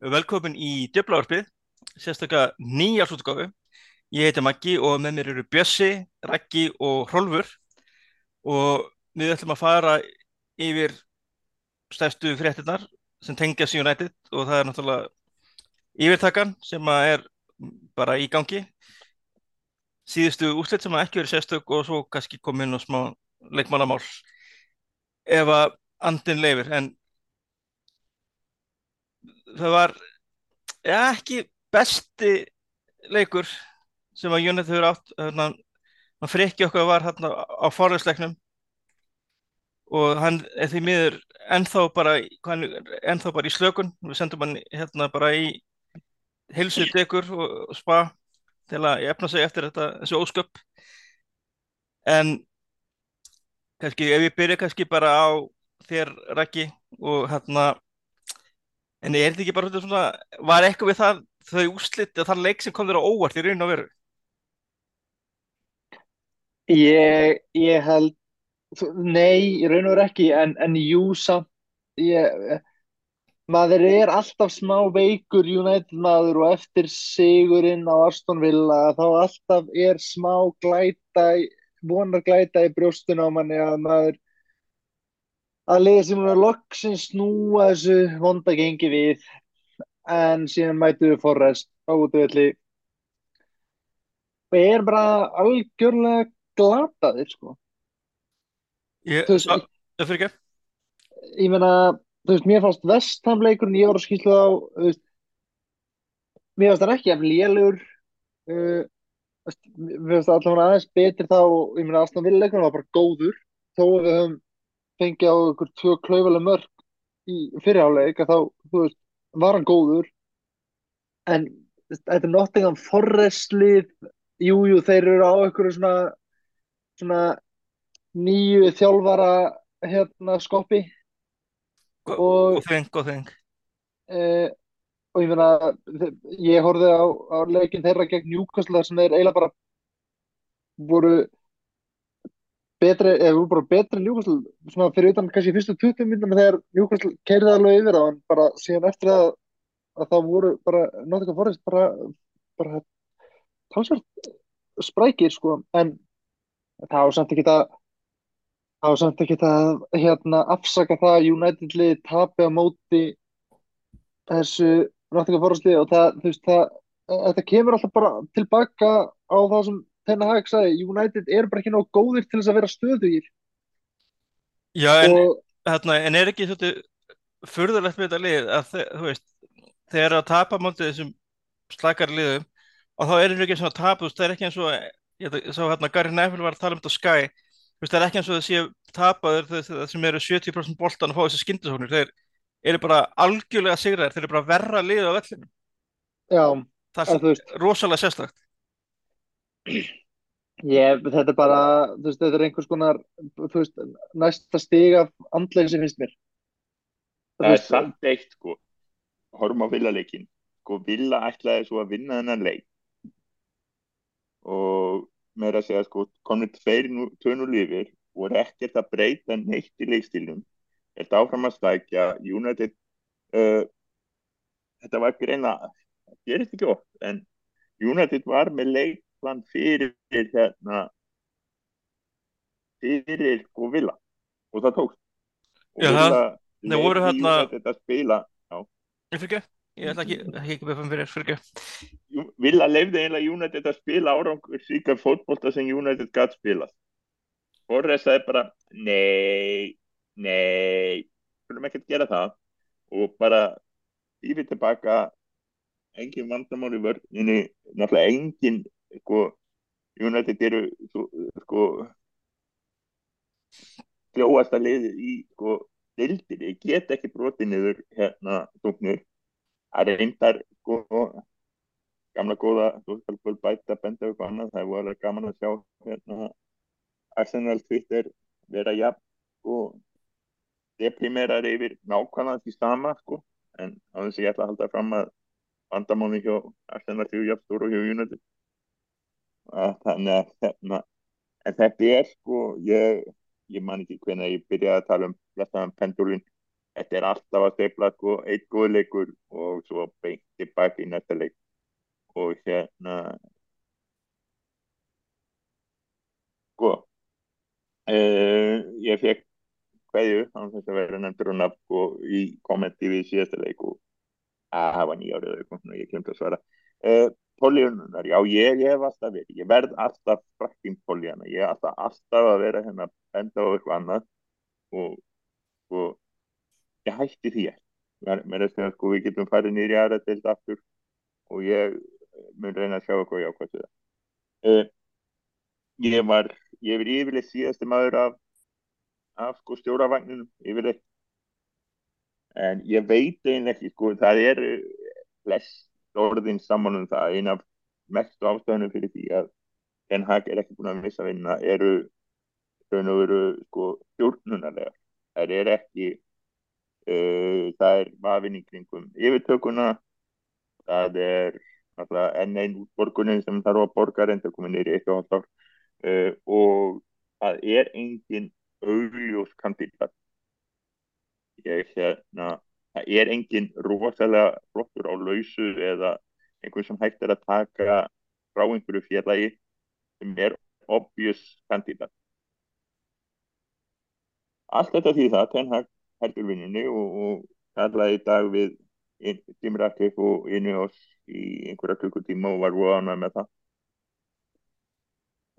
Velkomin í Djöflavarpið, sérstaklega nýjarsútgáfu. Ég heiti Maggi og með mér eru Bjössi, Raggi og Hrólfur og við ætlum að fara yfir stærstu fréttinnar sem tengjast United og það er náttúrulega yfirtakan sem er bara í gangi. Síðustu úslit sem ekki verið sérstök og svo kannski komið inn á smá leikmannamál ef að andin leifir en það var ja, ekki besti leikur sem að United hefur átt. Þannig að frikki okkar var hérna á forðarsleiknum og hann er því miður ennþá bara, ennþá bara í slökun. Við sendum hann hérna bara í heilsuð degur og spa til að efna sig eftir þetta þessu ósköp. En kannski ef ég byrja kannski bara á þér Raki og hérna En er þetta ekki bara svona, var eitthvað við það, þau úslitt að það leik sem kom þér á óvart í raun og veru? Ég, ég held, nei, í raun og veru ekki, en, en jú samt, ég, maður er alltaf smá veikur United maður og eftir sigurinn á Aston Villa þá alltaf er smá glæta, vonar glæta í brjóstun á manni að maður að liða sem er loksins snúa þessu vonda gengi við en síðan mætu við Forrest á útvöldi og ég er bara algjörlega glataðir sko. Ég, veist, á, það fyrir ekki. Ég meina, þú veist, mér fannst vestamleikurinn, ég var að skýrstu á veist, mér fannst það ekki eftir lélur uh, mér fannst allavega aðeins betri þá, ég meina, aðstæðan villeikurinn var bara góður þó að við höfum fengið á ykkur tvö klaufalega mörg í fyrirháleik að þá, þú veist, var hann góður. En þetta er Nottingham Forest lið. Jújú, þeir eru á ykkur svona svona nýju þjálfara hérna skoppi. Og þeng, og þeng. E, og ég finna ég horfið á, á leikin þeirra gegn Newcastle sem þeir eiginlega bara voru betri, eða voru bara betri Newcastle, svona fyrir utan kannski fyrstu 20 minnum þegar Newcastle keiriði alveg yfir á hann, bara síðan eftir að, að það voru bara Nottingham Forest bara, bara talsvært sprækir sko, en það á samt ekki það það á samt ekki það hérna afsaka það að United liði tapi á móti þessu Forest liði og það, þú veist, það þetta kemur alltaf bara tilbaka á það sem Ten Hag sagði, United er bara ekki náðu góðir til þess að vera stöðugir. Já, en, og, hérna, en er ekki þetta fyrðulegt með þetta lið að þú veist, eru að tapa máltið þessum slakar liðum og þá er þetta ekki eins og að tapa, það er ekki eins og ég sá hérna, Gary Neville var að tala um þetta á Sky, það er ekki eins og það séu tapaður það sem eru 70% boltan að fá þessi skindisóknir, þeir eru bara algjörlega sigraðir, þeir eru bara verra lið á vellinu Já, það er rosalega sérstakt Ég, þetta er bara, þú veist, þetta er einhvers konar, þú veist, næsta stig af andlega sem finnst mér. Það er samt eitt, sko, horfum á villaleikin, sko, villa ætlaði svo að vinna þennan leik og með að segja, sko, komið tveir tönur lifir og er ekkert að breyta neitt í leikstílum. Þetta áfram að stækja, United, uh, þetta var ekki reyna, það gerist ekki oft, en United var með leik plan fyrir hérna fyrir sko vila og það tókst. Og Já, það voru hérna þetta spila ég fyrir ekki, ég ætla ekki ekki beðfum fyrir, fyrir ekki Vila lefði einlega United að spila árangur síka fótbolta sem United gæti spila Forrest sagði bara nei, nei skulum ekki að gera það. Og bara yfir tilbaka engin vandamál í vörðinni náttúrulega engin sko United eru sko gljóast að liði í sko dildir, ég get ekki brotið niður hérna tóknur það reyndar sko gamla góða, þú skal bara bæta benda og eitthvað annað, það var gaman að sjá hérna Arsenal Twitter vera jafn sko deprimerar yfir nákvæmlega því sama sko, en á þess að ég ætla að halda fram að vandamáni hjá Arsenal því jafn stóru og hjá United þannig að hérna, en þetta er sko ég, ég man ekki hvernig ég byrjaði að tala um flestaðan pendulin þetta er alltaf að steipla sko eitt góðleikur og svo beint tilbaka í næsta leik. Og hérna sko uh, ég fekk hverju þannig að þetta verður nefndur og nafn sko í kommenti við síðasta leik og að það var nýjárið og ég glemt að svara. Uh, Políunar, já ég hef alltaf verið, ég verð alltaf frækking Políana, ég er alltaf, alltaf að vera hérna að benda á eitthvað annað. Og, og ég hætti því ekki, mér er að segja sko við getum farið nýri aðra þetta aftur og ég mun reyna að sjá eitthvað jákvæmt við það. Uh, ég var ég er yfirleitt síðasti maður af af sko stjóravagninu yfirleitt. En ég veit einlega ekki sko það er flest orðin saman um það eina af mest ástæðunum fyrir því að Ten Hag er ekki búin að missa vinna eru raun og veru sko stjórnunarlega það er ekki uh, það er vafinn í kringum yfirtökuna það er enn einn útborgunin sem þarf að borga reynda komin nýri eitt og hálft ár uh, og það er engin augljós kandidát ég hérna það er engin rosalega flottur á lausu eða einhvern sem hægt er að taka frá einhverju félagi sem er obvious kandidát allt þetta því það Ten Hag heldur vinnunni og, og kallaði í dag við Ratcliffe og inni oss í einhverja klukkutíma og var voðan með það.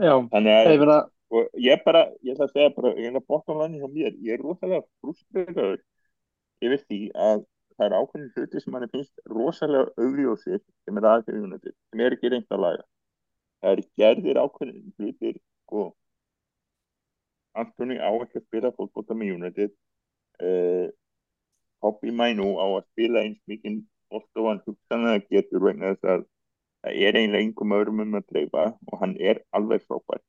Já, ég meina, og ég bara, ég ætla að segja bara ég er að bóta á langi hjá mér, ég er rosalega frúströður yfir því að það er ákveðin hluti sem mann finnst rosalega augljósið sem er aðgjöðunandi, sem er ekki reynd að laga. Það er gerðir ákveðin hlutir sko. Antoni á ekki að spila fólkbóta með United. Uh, Hobby Mænu á að spila eins mikið ofta hann hugsanlega getur vegna þess að það er einlega einhverjum öðrum um að dreifa og hann er alveg frábær.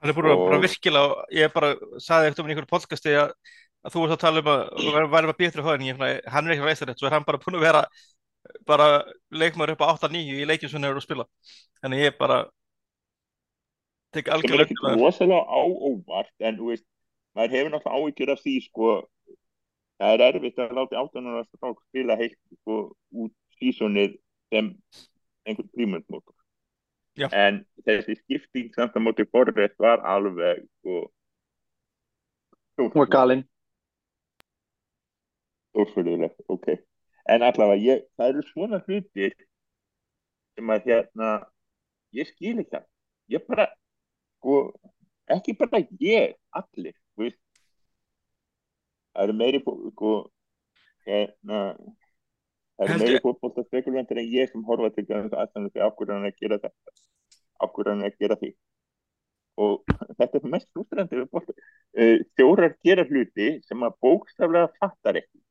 Hann er búin að Og- bara virkilega, ég bara saði eftir um einhverju podcasti að, að þú varst að tala um að með betri hóðin, hann er ekki veist þetta, svo er hann bara búin að vera bara leikmaður upp á 8-9 í leikjum sem hann hefur að spila. Þannig ég bara tek er algjörlega ekkert undir það. rosalega á óvart en þú veist, maður hefur náttúrulega áhyggjur af því sko, það er erfitt að láta áttunar að strák spila heilt sko, út sísonið sem einhvern prímundmótor Já. en þessi skipting samt að móti Forrest var alveg sko, hún var galinn stórfyrðulegt, ok. En allavega, ég, það eru svona hlutir sem að hérna ég skil ekki það ég bara, sko ekki bara ég, allir þú veist. Það eru meiri sko hérna það eru meiri spekulantir en ég sem horfa til þess að af hverju hann er að gera þetta hann er að gera því. Og þetta er mest útrændi við bólta uh, stjórar gera hluti sem að bókstaflega fattar ekki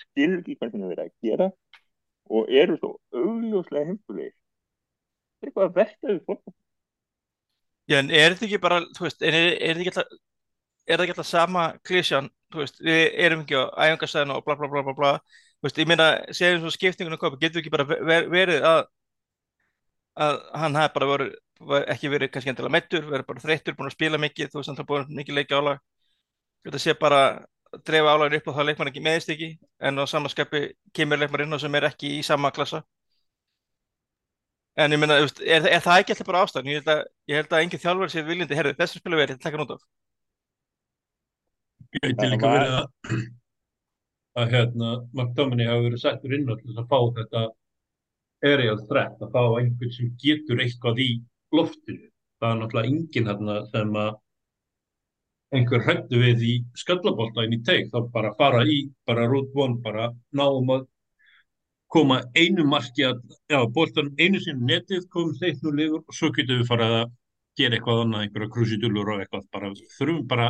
skilur ekki hvernig það verið að gera og eru svo augljóslega heimskulegir. Þetta er eitthvað að versta við fólk Já, en er þetta ekki bara, þú veist, er, þetta ekki alltaf, er það ekki alltaf sama klísjan, þú veist, við erum ekki á æfingarstæðinu og bla bla bla bla bla, þú veist, ég meina, segjum svo skiptingunum kopi, getur ekki bara ver, verið að, að hann hafi bara var, ekki verið kannski endilega meittur, verið bara þreyttur, búin að spila mikið, þú veist, hann har búin mikið leikja álag, þetta sé bara að dreifa álaginu upp og það leikmann ekki meðist ekki, en á samanskapi kemur leikmann inn á sem er ekki í sama klassa. En ég meina, þú veist, er, er það ekki alltaf bara ástæðan? Ég held að, ég held að engin þjálfur sé viljandi, herru, þessu spila verið, þetta taka nút af. Gæti Það líka verið að, að hérna, McDominay hafi verið settur inn til þess að fá þetta aerial threat, að fá einhvern sem getur eitthvað í loftinu. Það er náttúrulega enginn hérna sem að einhver hættu við í skallabolta inn í teik, þá bara fara í, bara root one, bara náum að koma einu marki að, já, boltan einu sinni netið, komum þeir nú liður og svo getum við farið að gera eitthvað annað, einhverja krusitúlur og eitthvað, bara þurfum bara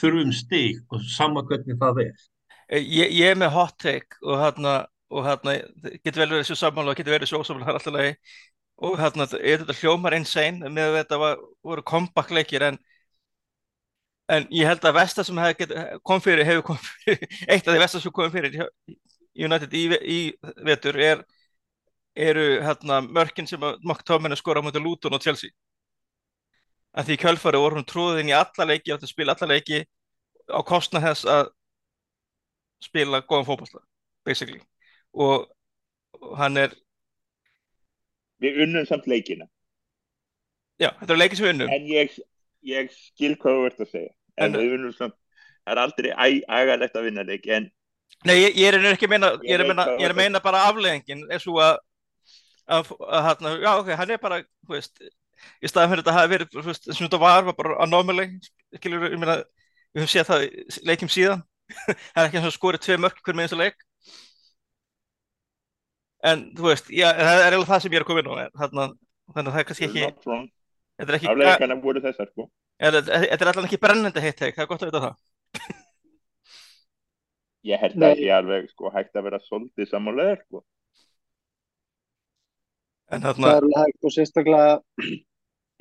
þurfum stig og sama hvernig það er. Eh, Ég, ég er með hot take og hérna, og hérna, getur vel verið svo sammála og getur verið svo er alltaf lagi. Og hérna, er þetta hljómar insane með að þetta var, voru comeback leikir en, en ég held að Vesta sem get, kom fyrir, hefur kom fyrir, eitt af því Vesta sem kom fyrir United í, í vetur er, eru hérna mörkin sem að McTominay skora á mútið Luton og Chelsea. að því kjölfari voru hún tróðin í alla leiki átti að spila alla leiki á kostnað þess að spila góðan fótballta basically og og hann er, Við unnum samt leikina. já, þetta er leikið sem við unnum En ég, ég skil hvað þú ert að segja. En, við unnum samt, það er aldrei ægalegt að vinna leiki. En Nei, ég, ég er ekki að meina, ég er að meina, ég er að meina bara afleðingin er svo að, að, að hérna, já, ok, hann er bara, þú veist, í staðan fyrir þetta hafi verið, þú veist, sem þetta var, var bara anomaly, skilur, ég meina, við höfum séð það í leikjum síðan, það er ekki eins og skorið tvei mörk hver með eins og leik, en þú veist, já, það er eiginlega það sem ég er að koma inn á, þannig að það er kannski ekki, þetta er ekki, Afleðingarna voru þessar, sko. Er- þetta er allan ekki brennandi heitt teik, það er gott að vita það. Ég held Nei. að ég alveg, sko, hægt að vera svolítið sammálegar, sko. En það þarna, er alveg hægt og sérstaklega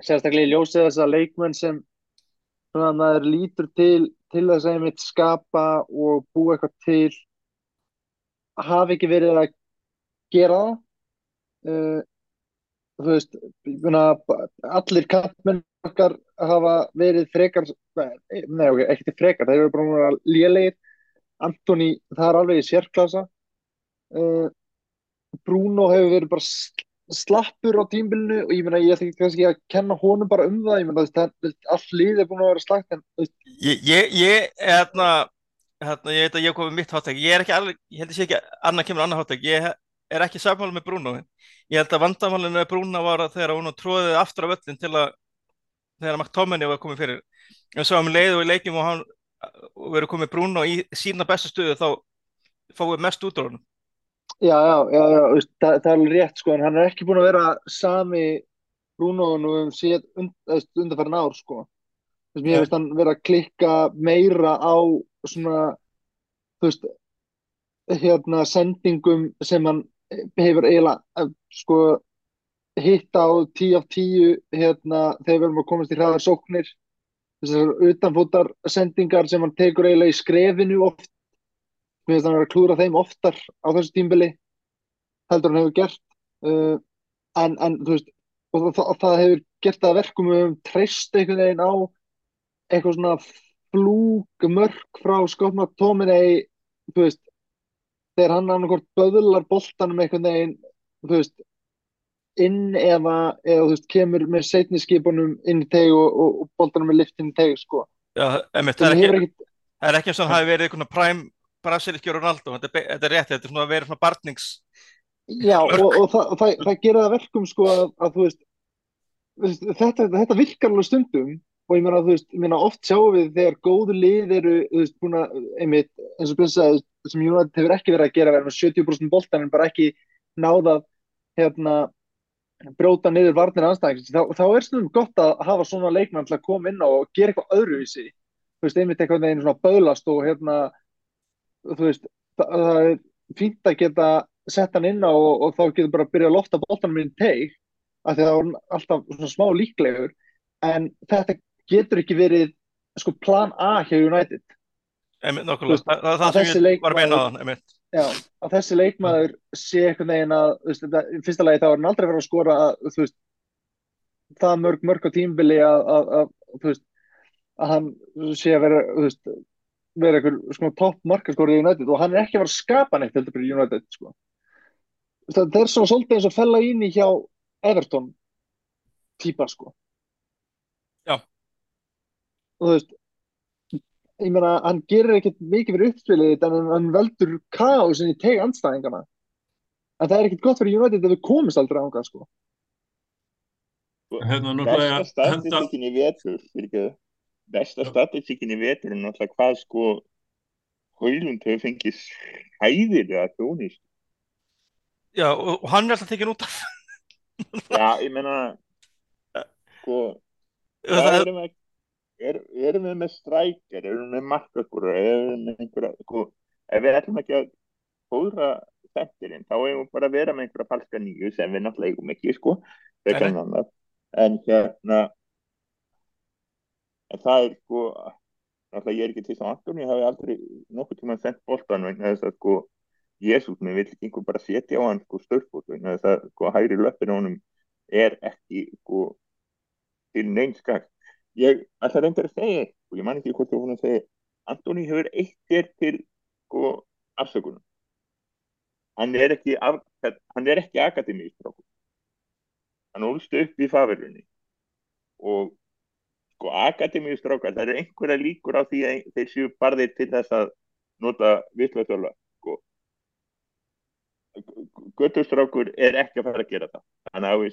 sérstaklega í ljósið þess að leikmenn sem svona maður lítur til til þess að einmitt skapa og búa eitthvað til hafi ekki verið að gera það uh, þú veist ég meina, allir kappmenn okkar hafa verið frekar ok, ekki til frekar þeir eru bara lélegir. Antoni, það er alveg í sérklasa. Uh, Bruno hefur verið bara sl- slappur á tímbilinu og ég meina ég ekki kannski að kenna honum bara um það, ég meina það- er búin að vera slagt en Ég, ég, ég, hérna, hérna, ég veit að ég kom með mitt hátæk, ég er ekki alveg, ég held að sé ekki að annað kemur annað hátæk, ég er ekki sammála með Bruno, ég held að vandamálinu með Bruno var að þegar hún tróðið aftur af öllin til að, þegar McTominay var komið fyrir, en svo um leið og í leikjum og hann verið komið Bruno í sína bestu stöðu þá fáið mest út á honum. já, já, já, já það, það er alveg rétt sko en hann er ekki búin að vera sami Bruno nú um síð und, undarfærin ár sko. Þess að hann vera að klikka meira á svona þú veist hérna sendingum sem hann hefur eiginlega eh, sko hitta á 10 af 10 hérna þegar við erum að komast í hraðar sóknir. Þessar utanfótar sendingar sem hann tekur eiginlega í skrefinu oft. Finnst hann vera að klúra þeim oftar á þessu tímbili heldur hann hefur gert. Uh, en, en þú veist og það, það, það hefur gert að verkum um treyst einhvern veginn á eitthvað svona flúk mörk frá skotna tóminni þú veist þegar hann annarkort böðlar boltanum einhvern veginn veist inn eða, eða veist kemur með setni skipunum inn í teg og, og, og boltanum er lift inn í teg sko. Já, emitt, það það er hefur ekki, það er ekki eins og hann hafi verið einhvern præm brasilíski Ronaldo, þetta þetta er rétt, þetta er svona að vera svona barnings, Já, og, og það, það, það gerir það verkum sko að, að þú veist þetta, þetta virkar alveg stundum og ég meina, þú veist, ég meina oft sjáum við þegar góðu lið eru, þú veist, búin að einmitt, eins og Björn sagði, sem United hefur ekki verið að gera, verið með 70% boltan en bara ekki náða hérna brjóta niður varnir anstæðings, þá, þá er stundum gott að hafa svona leikmann til að koma inn á og gera eitthvað öðruvísi, þú veist, einmitt eitthvað veginn svona böðlast og hérna þú veist, það, það er fínt að geta sett hann inn á og, og þá getur bara að byrja að lofta boltanum í teig af því að það var alltaf svona smá líklegur. En þetta getur ekki verið sko plan A hjá United nokkulega, veist, það, það að það sem þessi að leikmaður-. Já, að þessi leikmaður sé einhvern veginn að veist, í fyrsta lagi þá er hann aldrei verið að skora að, veist, það mörg mörg á tímbili að, að, að, að hann sé að vera vera einhver sko, topp markaskóri í United og hann er ekki að vera að skapa neitt heldur fyrir United sko. Það er svona svolítið eins og fella ín í hjá Everton típa sko þú veist ég meina, hann gerir ekkert mikið fyrir uppspilið en hann, veldur kaosin í teg andstæðingana en það er ekkert gott fyrir United ef við komist aldrei ánga sko. Hérna náttúrulega statistíkin í vetur. Besta statistíkin í vetur er náttúrulega hvað sko Hólund hefur fengið hæðilega þjónist. Já, og, hann er alltaf tekin út af, Já, ég meina, sko, það, hvað erum við, er, erum við með strækjar, erum við með markaskóra, erum við með einhverja, sko, ef við ætlum ekki að fóðra þettirinn, þá eigum við bara að vera með einhverja falska nýju sem við náttúrulega eigum ekki, sko, en hérna, en það er sko, náttúrulega ég er ekki til þess að Antoni hafi aldrei nokkuð tíma sendt boltan vegna þess að sko, Jésús með vill ekki einhver bara setja á hann sko stöðfót vegna þess að sko hægri löppin á honum er ekki sko til neins gagn. Ég ætla reyndar að segja, og ég man ekki hvort þú hún að segja, Antoni hefur eitt þér til sko afsökunum hann er ekki af, hann er ekki akademístrákur hann ólst upp í fafirunni og sko akademíustrákar það eru einhverja líkur á því að þeir séu barðið til þess að nota vitlaðsöla sko. Göttustrákur er ekki að fara að gera það. Þannig að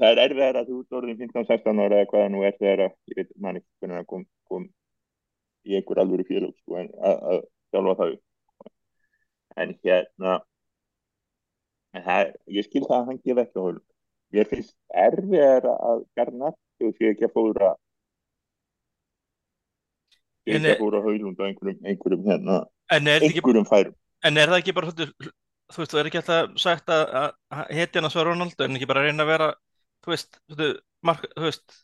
það er erfiðar að þú ert orðin 15-16 ára eða hvaða nú er þegar að ég veit manni hvernig það kom, kom í einhver alvöru félag sko, að, sjálfa það en hérna en það, ég skil það að hann gefa ekki á hölum ég finnst erfiðar að garna þú sé ekki að fóra sé ekki að fóra hölum á einhverjum, einhverjum hérna einhverjum færum. En er það ekki bara, þú veist, þú er ekki alltaf sagt að, að hetjana svo Ronaldo, en ekki bara reyna að vera, þú veist, þú veist, þú veist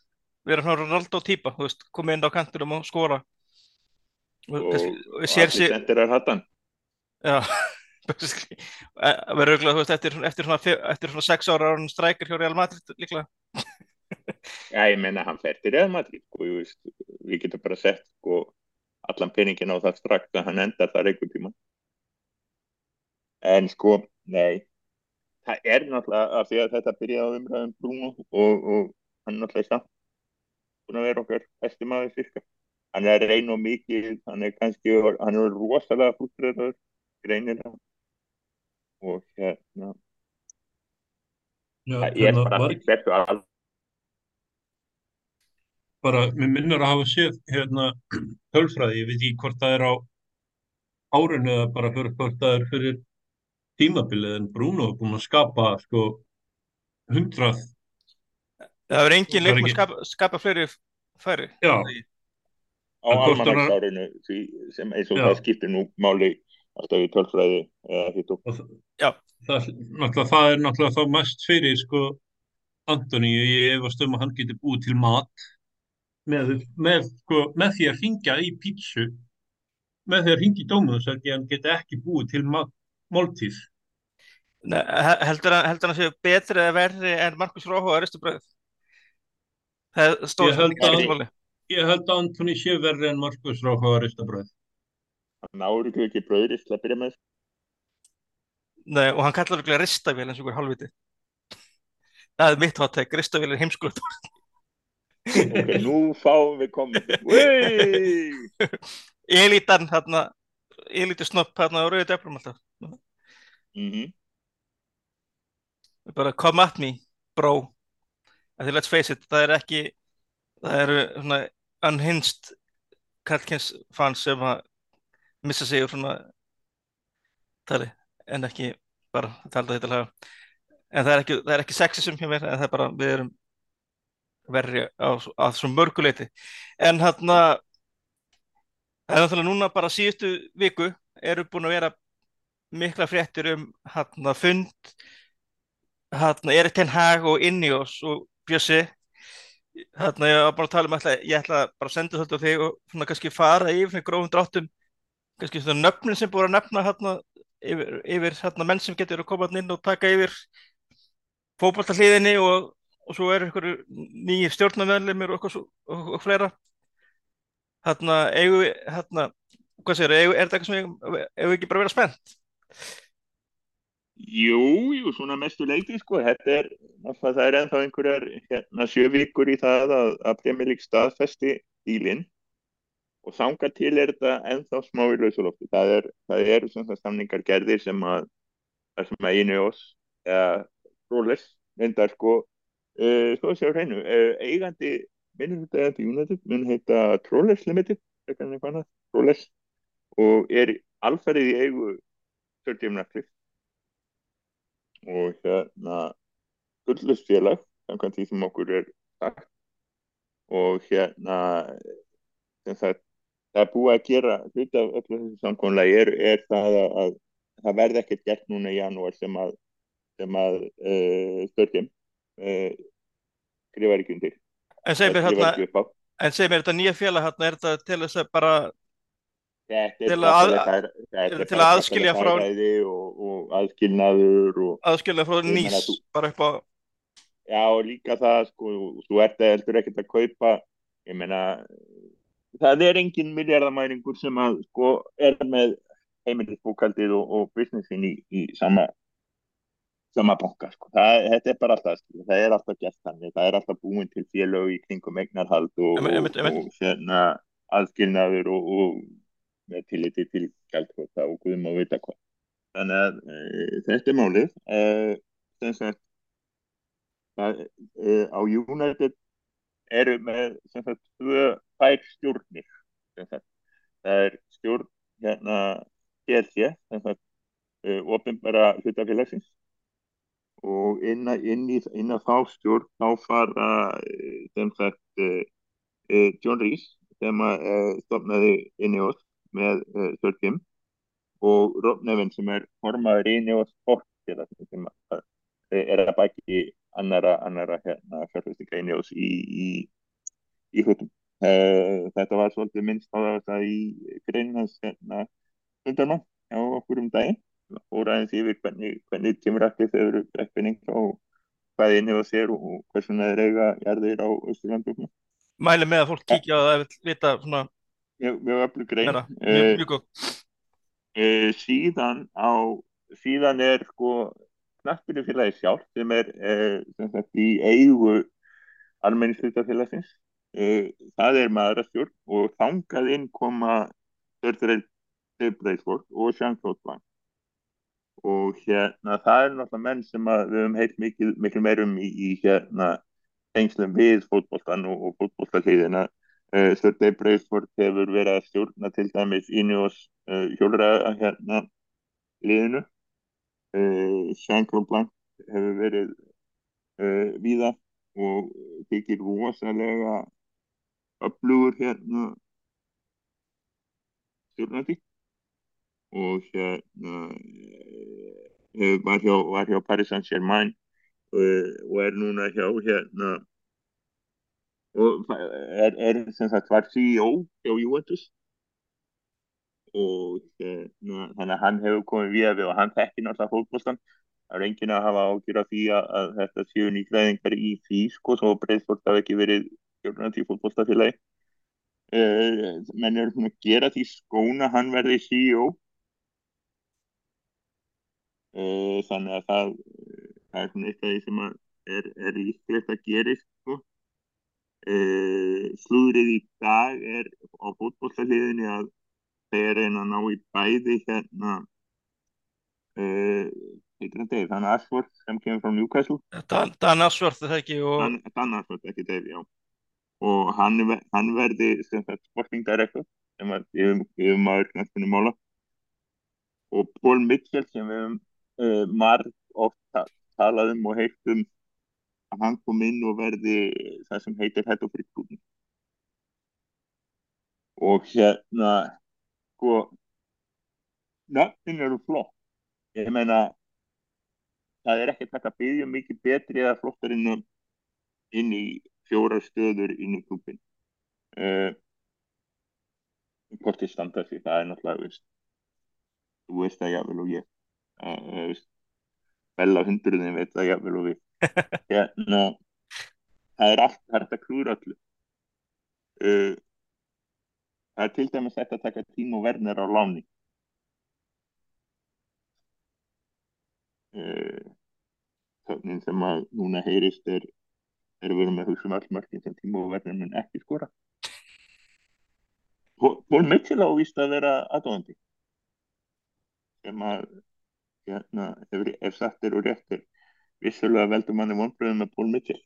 vera svona Ronaldo týpa, þú veist, koma inn á kantinum og skora. Og, sendir er hattan. Já, verður auðvitað, þú veist, eftir, eftir, svona, eftir svona sex ára ára strækir hjá Real Madrid líklega. Já, ég menna, hann fer til Real Madrid, og ég veist, við getum bara sett, sko, allan peningin á það strax að hann endar þar einhvern tíma en sko, nei það er náttúrulega að því að þetta byrjaði á umræðum Bruno og, og hann náttúrulega samt búin að vera okkar estimaði fyrka hann er reyn og mikið hann er kannski, hann er rosalega fúttröður greinir hann. Og hérna. Já, það er hérna, bara ekki hversu að bara, mér minnur að hafa séð hérna tölfræði, ég veit ekki hvort það er á árinu eða bara fyrir hvort það er fyrir tímabilið en Bruno er búinn að skapa sko hundrað, Það verður engin leikmann ekki- skapa, skapa fleiri færi. já, á því sem eins og Já. það skiptir nú máli alltaf í tölfræði eða hitt og og Já. það, það er náttúrulega þá mest fyrir sko Antoni, ég efast um að hann geti búið til mat með, með, sko, með því að ringja í pítsu með því að ringja í að hann geti ekki búið til mat, máltíð Nei, he- heldur hann, heldur hann að sé betri eða verri en Markus Róhó að ristu bröð? Það stór Ég held spurning, að- skiptir máli. ég held að Antoni sé verri en Markus Ráfa að rista bröð hann áður ekki bröðrist til að byrja með Nei, og hann kallar okkur ristavél eins og okkur halvviti. Það er mitt háttek, ristavél er heimskulegt. ok, nú fáum við komið Wey! Elítan, hérna, elítu snopp, hérna, og rauði döflum alltaf. Mhm. Bara come at me, bro. Think let's face it, það er ekki, það eru svona unhinged Karlkins fans sem að missa sig úr svona tali, en ekki bara tala þetta hlaga. En það er ekki, það er ekki sexism hjá mér, en það er bara, við erum verri á, á svo mörguleiti. En hérna, það er náttúrulega núna bara síðustu viku eru búin að vera mikla fréttir um hérna fund hérna Erik Ten Hag og Ineos og Bjössi. Hérna ég var bara að tala um ætla, ég ætla bara að senda þetta á þig og svona kannski fara yfir grófum dráttum kannski svona nöfnin sem búið að nefna hérna yfir, yfir hérna menn sem getur að koma inn og taka yfir fótballtahliðinni og, og svo eru ykkur nýjir stjórnarmeðlimir og, og, og fleira hérna eigum við hérna hvað segir, er þetta eitthvað sem við eigum við ekki bara að vera spennt? Jú, jú, svona mestu leiki sko, þetta er, það er ennþá einhverjar hérna, sjö vikur í það að, að League staðfesti dílinn og þangað til er þetta ennþá smá í lausulofti. Það er, það eru svona samningar gerðir sem að, það sem að einu ós, eða Rollers, reyndar sko, uh, sko séu hreinu, uh, eigandi, minnum þetta eigandi United, mun heita Trollers Limited, annað, Trollers, og er alferðið í eigu Jim Ratcliffe og hérna gullust félag samkvæmt því sem okkur er sagt. Og hérna sagt, það er búið að gera hluti af öllu þessu samkvæmlega er, er það að, að það verði ekkert gert núna í janúar sem að sem að uh, störgjum uh, skrifar ekki undir En segir mér hérna, en segir mér þetta nýja félag hérna, er þetta til þess að bara, Til að- til bara að aðskilja frá- og, og aðskilnaður og aðskilja frá nýs, þú- bara upp á, Já, og líka það, sko, þú ert að heldur ekkert að kaupa, ég meina, það er engin miljardamæringur sem að, sko, er með heimilisbókaldið og, og businessin í, í sama sama banka sko. það, þetta er bara alltaf skilur. það er alltaf gert þannig, það er alltaf búin til félög í kringum eignarhald og, einmitt, og, einmitt. og hérna aðskilnaður og, og með tilliti til gældkvota og guðum að vita hvað þannig að e, þetta er málið e, sem sagt það, e, á United eru með sem sagt tvö fær stjórnir sem sagt það er stjórn hérna sem sagt uh, ofinbæra hlutafélagsins og inn, inn, í, inn að þá stjórn þá fara eh, sem sagt uh, uh, John Rees sem að uh, stofnaði Ineos með Kim og Rob Nevin sem er formaður Ineos Sport sem að, uh, er að bæki annara, annara hérna fjárfæstinga Ineos í, í, í hlutum. Uh, þetta var svolítið minnst á þetta í greinans hérna hundarmann á okkur um daginn fór aðeins yfir hvernig, hvernig tímurakli þau eru brekkvinning og hvað inni á sér og, og hversuna þeir eiga jarðir á Östurlandum Mæli með að fólk kíkja á það ef vil vita svona mjög, mjög öflug grein. Meira, mjög, uh, mjög góð. uh, síðan á síðan er sko knappinu félagi sjálf sem er uh, sem sagt, í eigu almenningshlutafélagsins. Uh, það er maðurastjórn og þangað inn koma Sörður Breitford og Blanc og hérna það er náttúrulega menn sem við höfum heilt mikil, mikil meirum í, í hérna tengslum við fótboltan og, og fótboltahliðina. Uh, Sir Dave Breitford hefur verið að stjórna til dæmis Ineos uh, hjólra hérna liðinu. Uh, Jean-Claude Blanc hefur verið uh, víða og þykir rosalega öflugur hérna stjórnandi og hérna uh, var hjá, var hjá Paris Saint-Germain uh, og er núna hjá hérna og er, er sem sagt var CEO hjá Juventus. Og hérna þannig að hann hefur komið við og hann þekkir náttúrulega fólkbólstan það er enginn að hafa ágjur af því að, að þetta séu nýgræðingar í því sko svo breyðsport hafi ekki verið stjórnandi í fólkbólstafélagi uh, menn eru svona að gera því skóna hann verði CEO Uh, þannig að það, það er svona eitt af því sem að er, er líklegt að gerist sko. uh, slúðrið í dag er á fótbollaliðinni að þeir reyna að ná í bæði hérna Dave, hann Ashworth sem kemur frá Newcastle. Dan, Dan Ashworth er það ekki og hann, hann Ashworth, ekki Dave, já. Og hann, hann verði sem sagt sporting director sem að yfir, maður knæstunum mála og Paul Mitchell sem við höfum uh, marg oft ta talað um og heilt um að hann kom inn og verði það sem heitir head of recruitment. Og hérna sko nöfnin eru flott. Ég meina það er ekkert hægt að byggja um mikið betri eða flottar inn, inn í fjóra stöður inn í klubin uh, hvort þið standa sig það er náttúrulega veist, þú veist það jáfnvel og ég uh, veist, Bella hundruðin veit það jáfnvel og við. Hérna það er allt, það er þetta klúra öllu. Uh, það er til dæmis þetta að taka tím og verðnir á láni. Uh, þannig sem að núna heyrist er er við erum að hugsa um all mörkin sem tím og verðnir mun ekki skora. Pól Mitchell á víst að vera aðdóðandi sem að hérna, ef, ef satt er og rétt er. Vissulega veldur manni vonbröðum með Pól Mitchell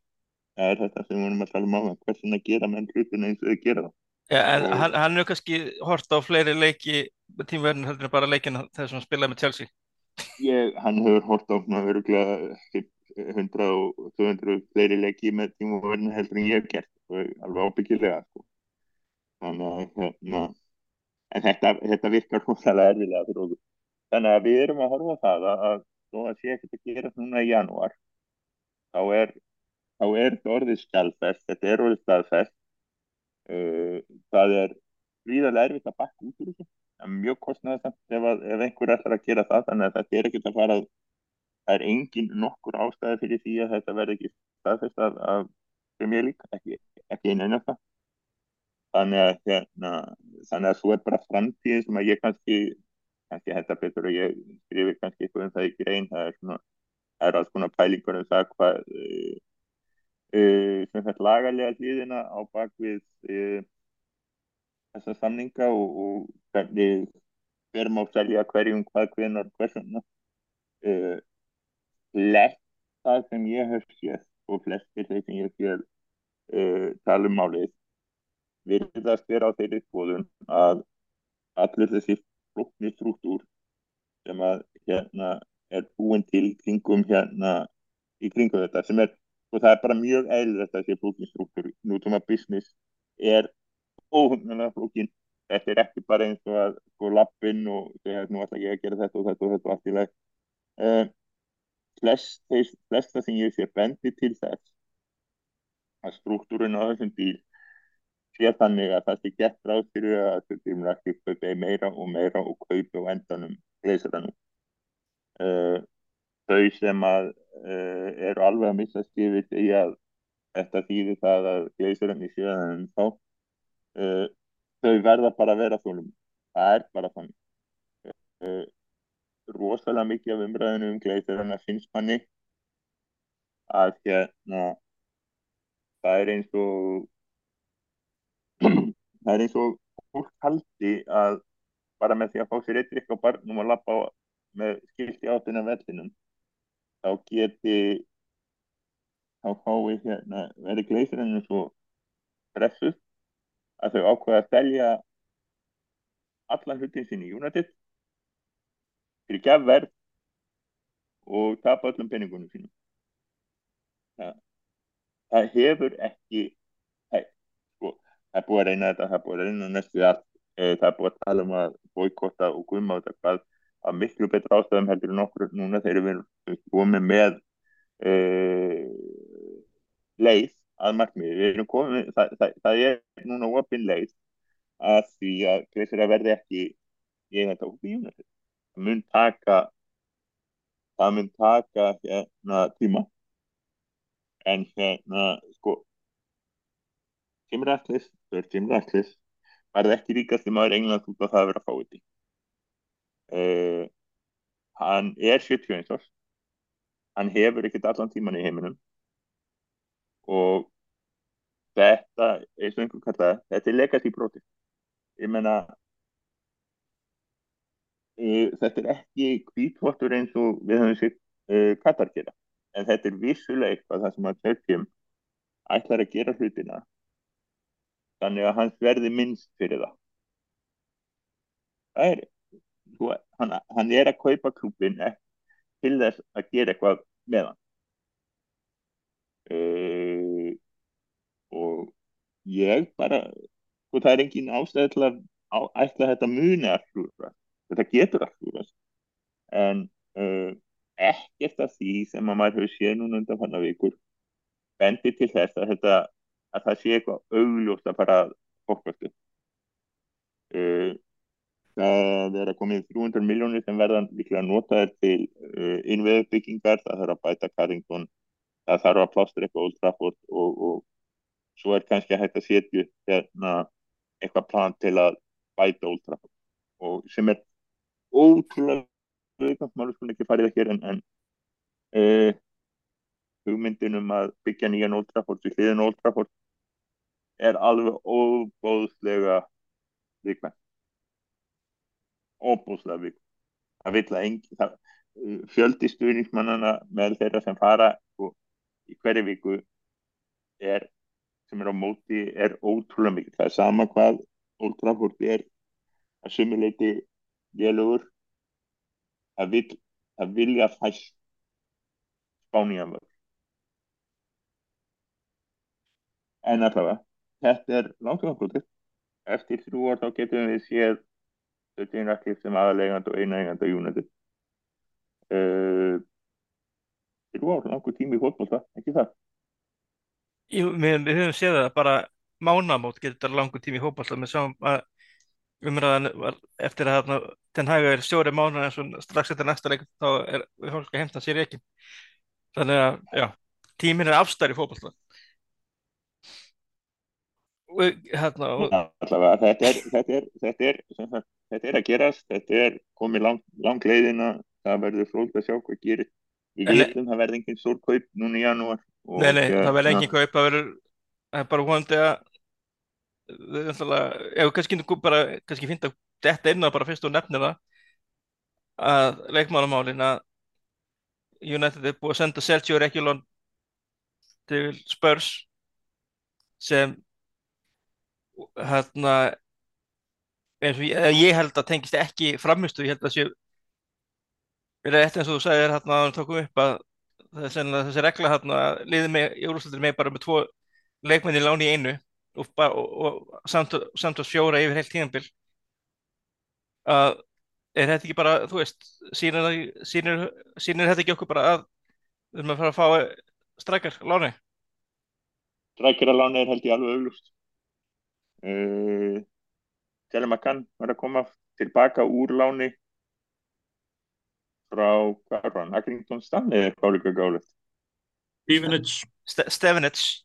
það er þetta sem við vorum að tala um áðan. Hversin að gera menn hlutin eins og þau gera það ja, en Og- hann, hann er kannski hort á fleiri leiki tímverðin heldur bara leikina þess að hann spilaði með Chelsea. ég, hann hefur hort á öruglega 100 og 200 fleiri leiki með tíma og verðin heldur en ég hef gert alveg ábyggilega sko. þannig að hérna, þetta, þetta virkar rosalega erfilega fyrir okkur þannig að við erum að horfa það að, að þó að sé ekkert að gera núna í janúar þá er þá er þetta orðið skjálfest þetta er orðið staðfest. Uh, það er gríðarlega erfitt að bakka út úr þessu. Það er mjög kostnaðasamt ef, ef einhver ætlar að gera það þannig að þetta er ekkert að fara að það er engin nokkur ástæði fyrir því að þetta verði ekki staðfest af, af Premier League, ekki, ekki einu einasta. Þannig að hérna, þannig að svo er bara framtíðin sem að ég kannski kannski þetta betur og ég skrifi kannski eitthvað um það í grein. Það er svona, það er alls konar pælingur um það hvað uh, uh, sem þetta lagalega hlýðina á bakvið uh, þessa samninga og, og hvernig hver má selja hverjum hvað hvenar hversuna flest það sem ég hef séð og flestir þeir sem ég séð tala um virðast vera á þeirri skoðun að allir þessi flokni struktúr sem að hérna er búin til kringum hérna í kringum þetta sem er og það er bara mjög eðlilegt að þessi flokni struktúr. Nútum að business er óhugnulega flokkin þetta er ekki bara eins og að sko lappinn og segja nú ætla ég að gera þetta og þetta og þetta og allt í leg uh, flest, flesta sem ég sé bendi til þess að struktúrin á þessum bíl sé þannig að það sé gett ráð fyrir að þurfum ekki kaupa meira og meira og kaupa á endanum gleisaranum uh, þau sem að uh, eru alveg að missa skifit í að þetta þýðir það að gleisarann í sjöðanum þá uh, þau verða bara að vera þólum. Það er bara þannig. Rosalega mikið af umræðinu um gleisarann að finnst manni að hérna það er eins og það er eins og fólk haldi að bara með því að fá sér eitt drikk á barnum og lappa með skilti átuna vellinum þá geti þá fái hérna verið gleysirinn svo stressuð að þau ákveða að selja allan hlutin sín í United fyrir gefverð og tapa öllum penningunum sínum. Það, það hefur ekki það er búið að reyna þetta, það er búið að reyna næstu allt, það er búið að tala um að boykotta og gumma þetta hvað að miklu betra ástæðum heldur en okkur núna þegar við erum komið með e, leið að markmiði, það, það, það er núna opinn leið að því að gleysir að verði ekki þetta út í júnast það mun taka það mun taka hérna tíma en hérna Jim Ratcliffe, Sir Jim Ratcliffe varði ekki ríkast í maður England út á það að vera fáiði uh, hann er 71 árs. Hann hefur ekkert allan tíman í heiminum. Og þetta eins og einhvern kalla þetta er legacy broti ég menna uh, þetta er ekki kvítvotur eins og við höfum sér uh, Katar gera. En þetta er vissulega eitthvað það sem að Sir ætlar að gera hlutina þannig að hans verði minnst fyrir það. Það er þú, hann, hann er að kaupa klúpin til þess að gera eitthvað með hann. Uh, og ég bara og sko, það er engin ástæði til að ætla þetta muni að hlúra þetta getur að hlúra en uh, ekkert af því sem að maður hefur séð núna undan fann að vikur bendi til þess að þetta að það sé eitthvað augljóst að fara fólkvæmstu uh, það er að komið 300 miljónir sem verðan líklega notaðir til uh, innveðbyggingar það þarf að bæta Carrington það þarf að plástra eitthvað Old Trafford og, og svo er kannski hægt að setja hérna eitthvað plan til að bæta Old Trafford. Og sem er ótrúlega maður sko ekki farið ekki en, en uh, hugmyndin um að byggja nýjan Old Trafford til hliðin Old Trafford er alveg óbóðslega vikvæmt óbóðslega vikvæmt það vil að uh, fjöldi stuðningsmannana með þeirra sem fara og í hverju viku er sem er á móti er ótrúlega mikið það er sama hvað Ultrafort er að sumuleiti vélugur það vil það vilja fæst spáníanvöld en allavega þetta er langt okkur eftir þrjú ár þá getum við séð Þau sem aðalegand og einaegand á United. Uh, þrjú ár, langur tími í fólkbólta, ekki það? Jú, við, við höfum séð það bara mánamót getur langur tími í fólkbólta með sáum að umræðan var eftir að þenn hægur er sjóri mánu en svo strax eftir næsta leik þá er fólk að heimta sér ekki þannig að já, tímin er afstæri fólkbólta og, hérna, og, allavega, þetta er, þetta er, þetta er, sagt, þetta er að gerast, þetta er komið lang, lang leiðina, það verður fróld að sjá hvað gerir. Við vitum það verður engin stór kaup núna í janúar. og, nei, nei, það verður hérna, engin kaup það verður, er bara vonandi að við kannski bara, kannski finna þetta inn að bara fyrst og nefnir það að leikmálumálin að United er búið að senda Sergio Reguilón til Spurs sem hérna eins og ég, ég held að tengist ekki framistu, ég held að sé rétt eins og þú sagðir hérna að við tókum upp að þessi regla hérna liðið með í úrúsleitir með bara með tvo leikmenn í láni í einu og, og, og samt, samt að fjóra yfir heilt tíðanbil að er þetta ekki bara, þú veist sýnir, það- sýnir, sýnir þetta ekki okkur bara að við erum að fara að fá strækjar láni Strækjaraláni er held ég alveg auglust. Uh, Telur Makan var að koma tilbaka úr láni frá, hvað er hann, Accrington Stanley eða hvað líka gálega, Stevenage, Ste Stevenage.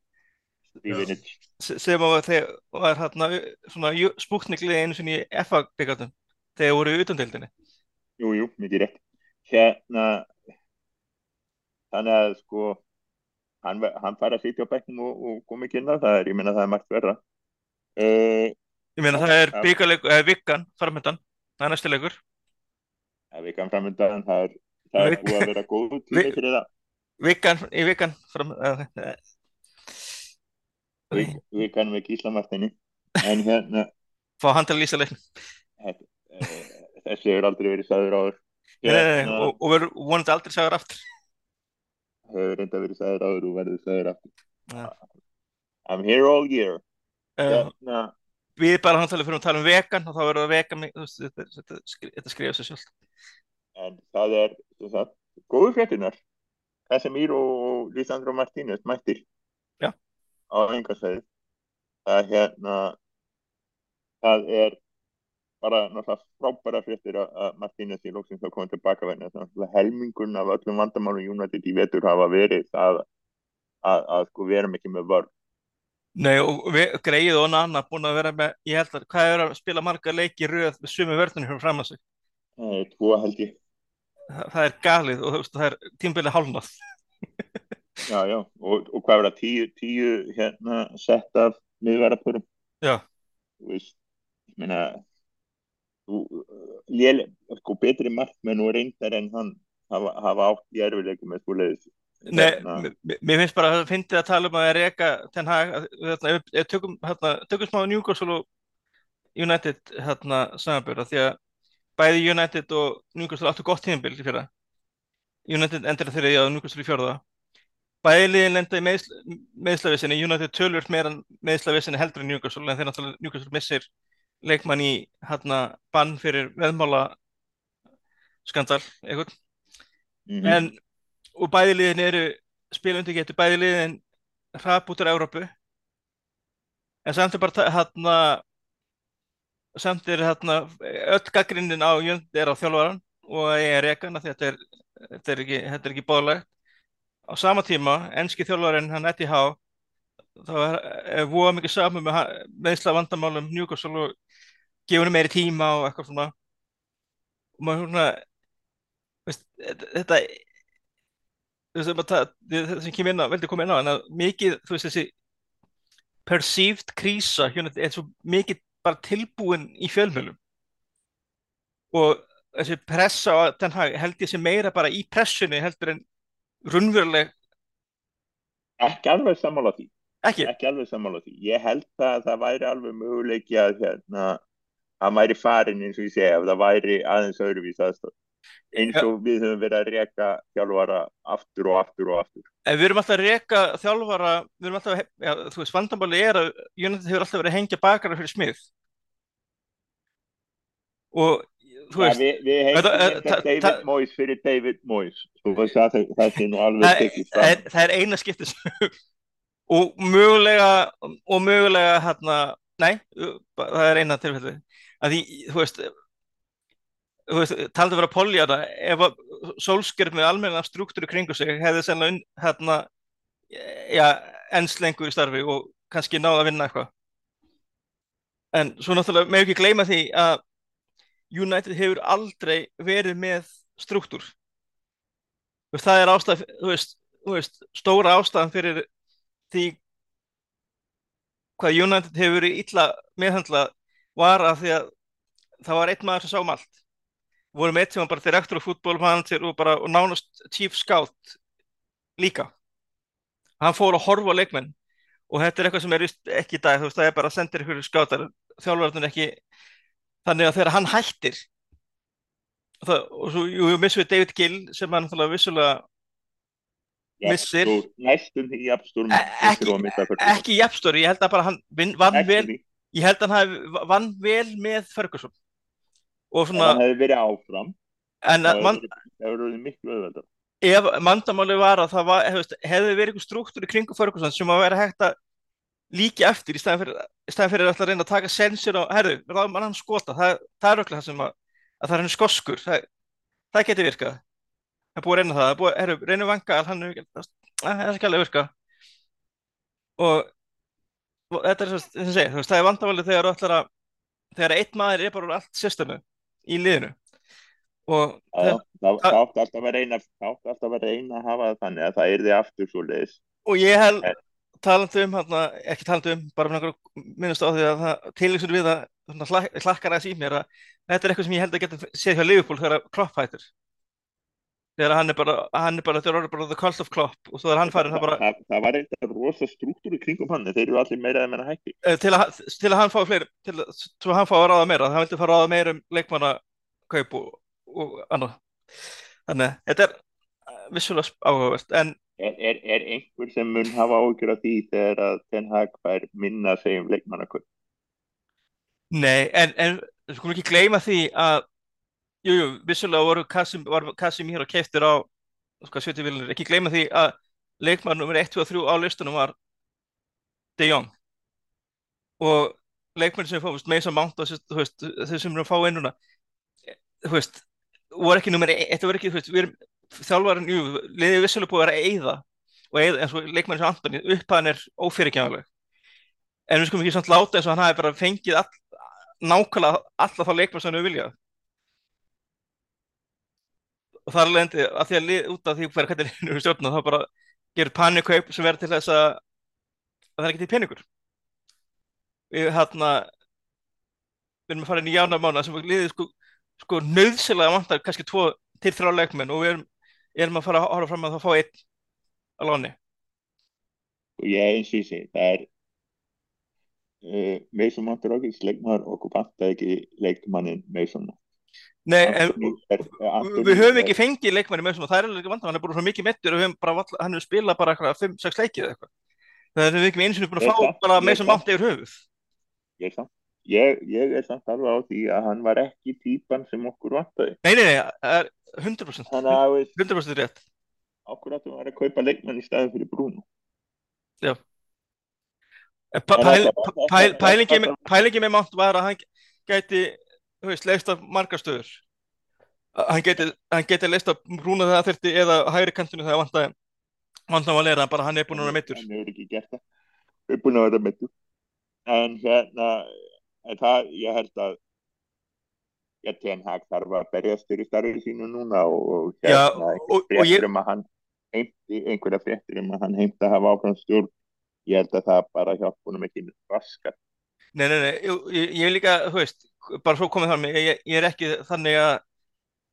Stevenage. se- sem var, þegar var hérna svona spúkniklið einu sinni í FA byggartum þegar voru í utandildinni Jú, jú, mikið rétt. Hérna, þannig að sko, hann, hann fara að sitja á bekknum og, og inn á það, er, ég meina það er margt verra. Uh, ég meina það er byggarleikur, eða vikkan framöndan, það er næsti leikur ef við kanum framöndan, það er, það er Vik- búið að vera góð Vik- fyrir það. vikkan, í vikkan fram, uh, Við, við kanum ekki Ísla Martini, en hérna, fá hann til að lýsa þetta, uh, þessi hefur aldrei verið sagður áður. Hérna, og, og verður vonandi aldrei sagar aftur hefur reynda verið sagður áður og verður sagður aftur. I'm here all year. Hérna, við bara hann talið fyrir að tala um vegan og þá verður það vegan þetta, þetta, þetta skrifa sér sjálf en það er, sagt, góðu fréttunar. Casemiro og Lisandro Martínez mættir. Já. Á engarsæði. Það hérna, það er bara náttúrulega frábæra fréttir að- að Martínez í lóksins að koma tilbaka venni. Þannig að helmingun af öllum vandamálum United í vetur hafa verið það að, að sko við erum ekki með vörð. Nei, og við, greið og Nanna búin að vera með, ég held að hvað er að spila marga leiki röð með sumu vörðunum fyrir fram að sig Það er tvo held ég. það, það er galið og það er tímbilið hálnað Já, já. Og, og hvað verða tíu, tíu hérna sett af miðverðarpurum? Já, þú veist, ég meina þú, léle, sko betri markmenn og reyndar en hann hafa, hafa átt í erfileikum með svoleiðis Nei, Hérna, mér finnst bara að það fyndi að tala um að reka Ten Hag, að- hérna, tökum, hérna, tökum smá Newcastle og United hérna, samanbyrða því að bæði United og Newcastle áttu gott tímabil í fyrra. United endur þeirri og Newcastle í fjórða. Bæði liðin lenda í meðsl, meðslavissinni United tölvöld meira meðslavissinni heldur en Newcastle en þeir náttúrulega Newcastle missir leikmann í hérna bann fyrir veðmála skandal eitthvað. Mhm, en og bæði liðin eru spila undir getur, bæði liðin hrap út úr Evrópu. En samt er bara hérna samt er hérna öll gaggrinnin á Jönd er á þjálfaran og ég er því að þetta er, þetta er ekki, þetta er ekki bóðlegt á sama tíma, enski þjálfarinn hann Eddie Howe þá er, er voða mikið saman með meðsla vandamálum Newcastle og gefa henni meiri tíma og eitthvað svona. Og maður svona veist, þetta veist, það, það sem kemur inn á, veldi koma inn á, en að mikið, þú veist, þessi perceived krísa, hérna, er svo mikið bara tilbúin í fjölmjölum og þessi pressa á den hag held ég sem meira bara í pressunni heldur en raunveruleg, ekki alveg sammála því. Ekki, ekki alveg sammála því. Ég held að það væri alveg möguleiki að hérna að væri farin eins og ég segja ef það væri aðeins öðruvís aðstof eins og við höfum verið að reka þjálfara aftur og aftur og aftur. En við erum alltaf að reka þjálfara, við erum alltaf ja, þú veist, vandamáli er að United hefur alltaf verið að hengja bakara fyrir smið. Og þú ja, veist, við, við ta- David Moyes fyrir David Moyes. Það, það, það er, er eina skiptis og mögulega og mögulega hérna, nei, það er eina tilfelli að því, þú veist, taldi að vera það ef að sólskjörn með almenna struktúru kringu sig hefði sennilega hérna, já, enns lengur í starfi og kannski náða að vinna eitthvað. En svo náttúrulega með ekki gleyma því að United hefur aldrei verið með struktúr. Það er ástæð þú veist, þú veist, stóra ástæðan fyrir því hvað United hefur verið illa meðhandlað var að því að það var einn maður sem sá um allt vorum eitt sem var bara direktor og fútbólmanager og bara og nánast chief scout líka. Hann fór að horfa á leikmenn og þetta er eitthvað sem er ekki í dag þú veist það er bara að senda ykkur skátar þjálfverðin ekki þannig að þegar hann hættir það, og svo jú, jú, missum við David Gill sem hann náttúrulega vissulega missir. næstum því jafnstór E- ekki, jafnstóri, ég held að bara hann vann vel, ég held að hann vann vel með Ferguson og svona hann hefði verið áfram en það að man, hefur verið miklu auðveldar ef mandamáli var að það var, hefst, hefði verið einhver struktúr í kringum Ferguson sem að vera hægt að líki eftir í staðan fyrir, fyrir að reyna að taka sensir og herðu, ráðum hann skota það, það er okkur það sem að, að það er henni skoskur það, það geti virkað það er búið að reyna það, það er búið, herru, reynum vanga hann er það það er ekki alveg virka og, og þetta er þú veist, það er vandamálið þegar þegar einn maður er bara úr allt systemu í liðinu. Og það það- það átti alltaf að reyna átti alltaf að reyna að hafa það þannig að það yrði aftur svo leiðis og ég held En- talandi um, hana, ekki talandi um bara með einhverju minnast á því að það tilvísun við að hlakkar aðeins í mér að þetta er eitthvað sem ég held að geta séð hjá Liverpool þegar Klopp hættir þegar hann er bara, hann er bara, þetta er bara the cult of Klopp og svo er hann farin það bara það, það var eitthvað rosa struktúr í kringum hann en þeir eru allir meira eða meina hætti eh, til að, til að hann fái fleiri til að, svo hann fái að ráða meira það vildi fara að ráða meira um leikmannakaup og, og annað. Þannig að þetta er eh, vissulega áhugavert en er, er, er einhver sem mun hafa ágjör af því þegar að Ten Hag fær minna að segja um leikmannakvöld nei, en, en skulum ekki gleyma því að jú, jú, vissulega voru Kasim, var Kasim hér og keiftur á sko, 70 viljanir, ekki gleyma því að leikmann nummer 1, 2 og 3 á listunum var De Jong. Og leikmann sem fóðust Mason Mount og þeir sem eru að fá inn núna þú veist, voru ekki nummer 1 þetta voru ekki, þú veist, við erum þjálfarinn, jú, liðið vissulega búið að vera eyða og eyða, eins og leikmann sem Antoni upphæðan er ófyrirkjæðanleg en við skulum ekki samt láta eins og hann hafi bara fengið all, nákvæmlega alla þá leikmann sem hann hefur viljað og það er alveg endi að því að lið, út af því hver hvernig liðinu er stjórnað þá bara gerur panikaup sem verður til þess að, að það er ekki til peningur. Við hérna við erum að fara inn í jánamána sem liðið sko, sko nöðsilega vantar kannski tvo til þrjá leikmenn og við erum, erum að fara að horfa fram að það fá einn að láni og ég eins og ég segi það er uh, Mason er okkur leikmaður okkur vantar ekki leikmannin Mason Nei, en er, við höfum ekki fengið leikmanni með svona, það er alveg ekki vandamál, hann er búin svo mikið mettur og við hann hefur spilað bara eitthvað 5-6 leikið eða eitthvað. Það er við ekki eins og búin að fá bara með sem mátt yfir höfuð. ég, er samt, ég, ég er samt alveg á því að hann var ekki típan sem okkur vantaði Nei, nei, nei, það er 100%, þannig að við 100% rétt. okkur áttum að vera að kaupa leikmann í staðin fyrir Bruno En pa- En pæl- þetta- pa- þetta- pæl- þetta- Pælingin með- mátt var að hann gæti, veist, leist af margar stöður. Hann geti, hann geti leist af brúna þegar það þurfti eða hægri kantinu þegar vantaði vantaði að lera, bara hann er búin að vera meittur. hann hefur ekki gert það erum búin að vera meittur en hérna en það, ég held að ég Ten Hag þarf að berjast fyrir starfið sínu núna og, hérna og- og fréttir ég- um að hann heimti, einhverja fréttir um að hann heimti að hafa áfram stjórn ég held að það bara hjálpa honum ekki raskar Nei, nei, nei, ég, ég, er líka, þú veist, bara svo komið þar með, ég, ég er ekki þannig að,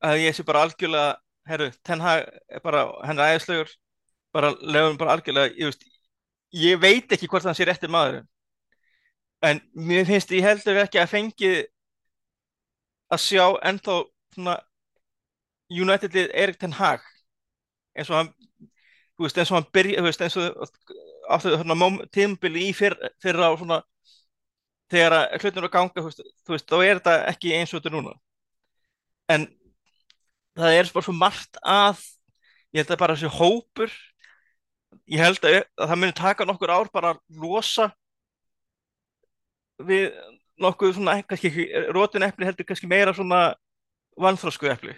að ég sé bara algjörlega, herru, Ten Hag er bara, hann er æðislegur, bara lefum bara algjörlega, ég veist, ég veit ekki hvort hann sé rétti maðurinn, en mér finnst ég heldur ekki að fengi að sjá ennþá svona United-lið Erik Ten Hag, eins og hann, þú veist, eins og hann byrja, þú veist, eins og áttu þarna tímabili í fyrr, fyrra á svona þegar eru að ganga þú veist, þá er þetta ekki eins og þetta núna. En það er bara svo margt að ég held að bara þessi hópur ég held að, að það muni taka nokkur ár bara að losa við nokkuð svona kannski ekki, rótin epli heldur kannski meira svona vanþrósku epli.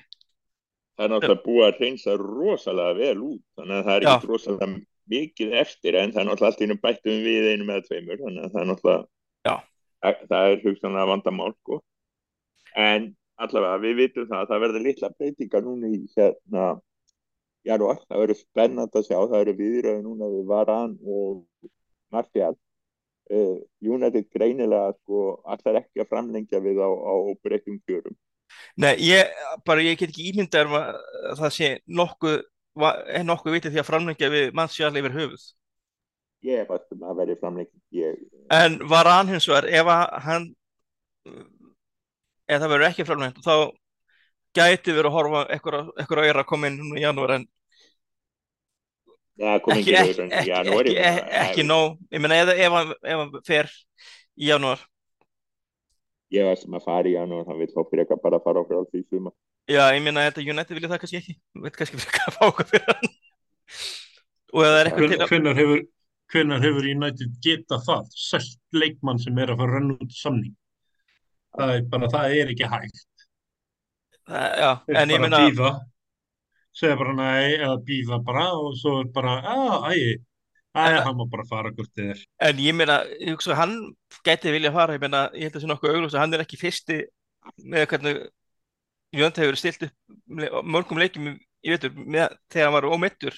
Það er náttúrulega búið að reynsa rosalega vel út þannig að það er ekki rosalega mikið eftir en það er náttúrulega allt í einu bættum við einum eða tveimur þannig að það er náttúrulega Já. Það er hugsanlega vandamál sko. en allavega við vitum það að það verður litla breytingar núna í hérna janúar, það verður spennand að sjá það eru viðröðu núna við Varan og Martial uh, United greinilega sko allar ekki að framlengja við á, á breytum kjörum Nei, ég, bara ég get ekki ímyndað um að það sé nokkuð, nokkuð vitið því að framlengja við mannsjál yfir höfuð. Ég er fast um að verði framlengja ég, En var hann hins vegar, ef að hann, ef það verður ekki framlengt, þá gæti verið að horfa ekkur að er að koma inn núna í janúar en kom ekki, ekki, ekki, ekki, ekki, janúar, ekki, ekki, ekki það- nóg. Ég meina, ef, ef, hann, ef hann fer í janúar, ég var sem að fara í janúar hann vil þá fyrir ekki bara að fara okkur alls í suma já, ég meina, þetta United vilja það kannski ekki. Veit kannski fyrir að fá okkur fyrir hann. Og ef það er eitthvað til að, Hvenær hefur, hvenær hefur United geta það? Sest leikmann sem er að fara að renna út samning. Það er bara, það er ekki hægt. það- Þeir en ég bara meina, býða, segja bara nei eða býða bara og svo er bara, að, æ, æ, En- hann má bara fara hvort þið er. en ég meina, ég hugsa að hann gæti vilja fara, ég meina, ég held að það sé nokkuð augljóst að hann er ekki fyrsti með hvernig United hefur stilt upp mörgum leikjum í vetur með, þegar hann var ómeittur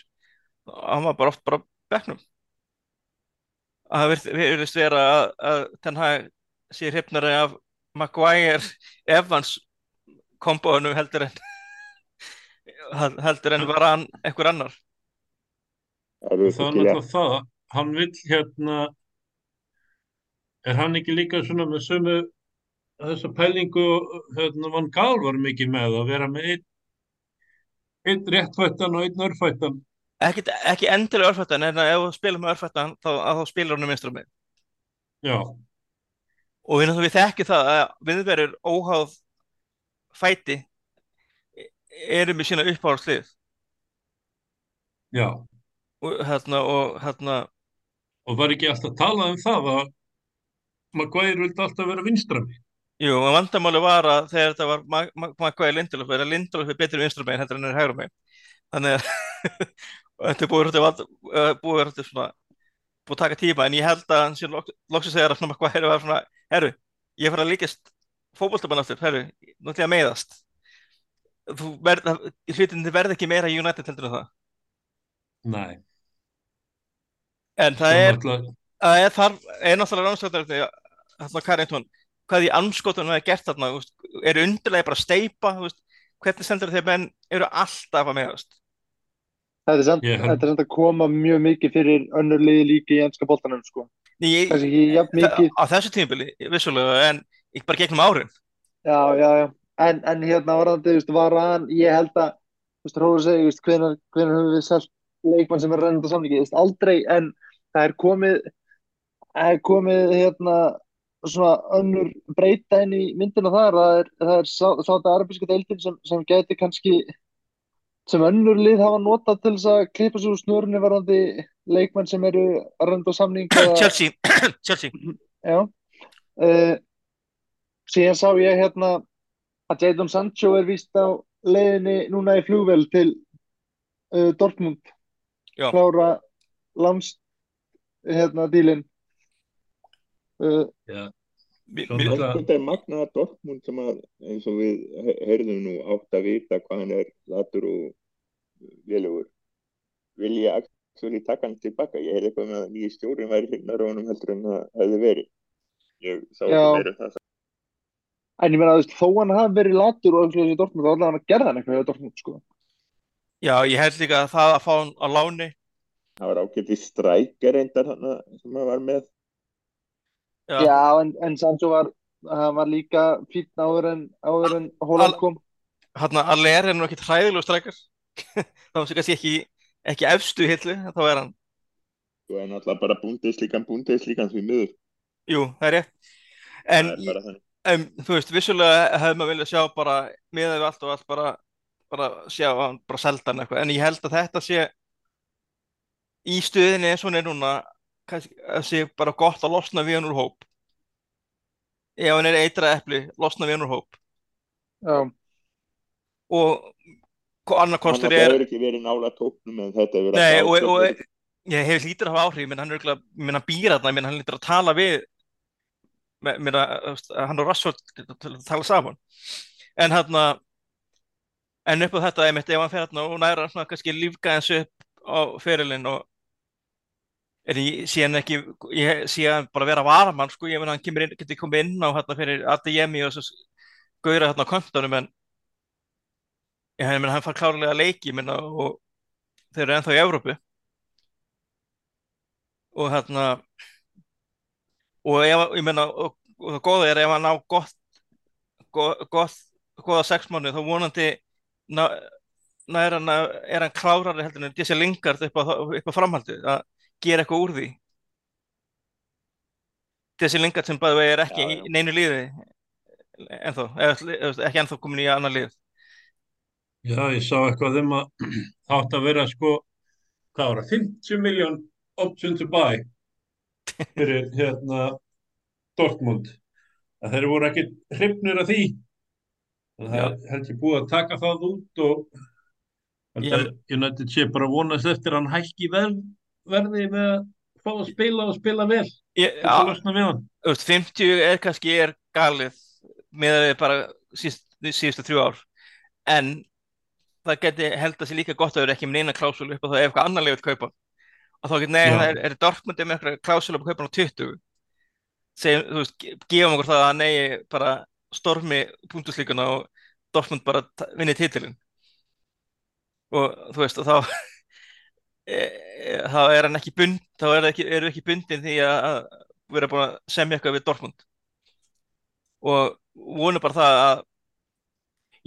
hann var bara oft bara á bekknum að það virðist vera að, að Ten Hag sé hrifnari af Maguire Evans kombóinu heldur en heldur en var hann einhver annar það er náttúrulega það, hann vill hérna, er hann ekki líka svona með sömu þessa pælingu, hérna, Van Gaal var mikið með að vera með einn, einn réttfættan og einn örfættan. Ekki, ekki endilega örfættan en ef þú spilur með örfættan þá, þá spilur hann um vinstra með Já, og við, við þekki það að viðverður óháð fæti eru með sína uppáhaldslið já. og hérna og hérna Og var ekki alltaf talað um það að Maguire vildi alltaf vera vinstrami. jú, og vandamáli var að þegar þetta var Ma- Ma- Maguire Lindelof er að Lindelof er betur vinstra megin heldur en er hægra megin þannig að þetta er búið að uh, búið að að taka tíma en ég held að lok- loksins þegar að Maguire var svona herru, ég fara að líkast fótboltamann aftur, herru, að meiðast. Þú verð, hlutin verð ekki meira United heldur en það. Nei. en það er náttúrulega- Það er, þar, er náttúrulega rannsóknar þarna Carrington, hvað í anskotunum er gert þarna, eru undirlega bara að steipa, hvernig sendur þeir menn eru alltaf að meðast Þetta er samt, Ég held- þetta er samt að koma mjög mikið fyrir önnur liði líka í ennska boltanum sko. ég, ekki jafn mikið. á þessu tímabili, vissulega en ekki bara gegnum árin Já, já, já. En, en hérna varðandi, þú veist, var hann, ég held að, þú veist, Róður segi, þú veist, hvenær, hvenær höfum við selt leikmann sem er rennandi á samlingi, þú veist, aldrei, en það er komið, það er komið, hérna, svona önnur breyta inn í myndina þar, það er, það er sá, sáta arabíska deildin sem, sem geti kannski, sem önnur lið hafa notað til þess að klippa svo úr snörunni varðandi leikmann sem eru rennandi á samling eða, Chelsea, Chelsea Já. Uh, síðan sá ég hérna að Jadon Sancho er víst á leiðinni núna í flugvél til uh, Dortmund. Já. Klára lands hérna dílinn. Uh, Já, mi- náttúrulega- Dortmund er magnaða Dortmund sem að eins og við he- heyrðum nú átt að vita hvað hann er latur og vélugur. Vil ég actually taka hann tilbaka? Ég heyrði eitthvað með að nýji stjórin væri hérna rónum heldur en það hefði verið. Ég sá meira um það. En ég meina, þú veist, þó hann hafi verið latur og eitthvað í Dortmund, þá allavega hann að gerða hann eitthvað í Dortmund, sko. Já, ég held líka að það að fá hann á láni. Það var ágætt í strækjar reyndar þarna sem hann var með. Já, Já, en, en Sancho var, hann var líka fínn áður en, en Holland kom. hérna Aller er nú ekki hræðilegu strækar þá sé kannski ekki, ekki efstu hillu, þá er hann. Og er náttúrulega bara búndeslíkan búndeslíkan því miður. Jú, það er rétt. En það er um, þú veist, vissulega hefði maður viljað sjá bara miðað við allt og allt bara, bara sjá að hann bara selda hann eitthvað. En ég held að þetta sé í stuðinni eins og hún er núna kannski, að sé bara gott að losna við hann úr hóp. Ef hann er eitra epli, losna við hann úr hóp. Já, og annar hann kostur náttúrulega er hefur ekki verið nála tóknum en þetta hefur Nei, alltaf og, og áhrif. ég hef lítur að hafa áhrif menn hann er ég menn hann býr þarna, ég menn hann lítur að tala við með, hann og að tala saman en hann en upp á þetta einmitt ef hann fer hérna og næra svona kannski lífga eins upp á ferilinn og en ég sé hann ekki ég sé hann bara vera varamann sko, ég menn hann inn, getur komið inn á hérna fyrir Adeyemi og svo gauðra hérna á kontanum en ég menn hann far klárlega leiki menna, og þeir eru ennþá í Evrópu. Og hérna og ef, ég menna og, og það góða er ef hann á gott gott, gott goða sex mánu þá vonandi ná, er hann, hann klárari heldur en þessi lingard upp á, upp á framhaldi að gera eitthvað úr því. Þessi lingard sem bæði er ekki já, já. í neinu líði ennþá, ekki ennþá komin í annar líð Já, ég sá eitthvað um að þátt að vera sko, hvað var það, 50 miljón option to buy fyrir hérna Dortmund. Að þeir voru ekki hrifnir af því. Það er held ég búið að taka það út og United sé bara vonast eftir hann hækki verð, verði með að fá að spila og spila vel. Ég, á, 50 er kannski er galið með bara síst, síðustu þrjú ár. En það geti held að sé líka gott að vera ekki með neina klásulu upp á það ef eitthvað annar lefur kaupa. Og þá getur neina, er, er Dortmundi með eitthvað klásulu upp á kaupan á 20 segjum, þú veist, gefum okkur það að negi bara stormi punktuslíkuna og Dortmund bara vinni títilin og þú veist, og þá e, e, þá er hann ekki bund þá er ekki, eru ekki bundin því að vera búin að semja eitthvað við Dortmund. Og vonu bara það að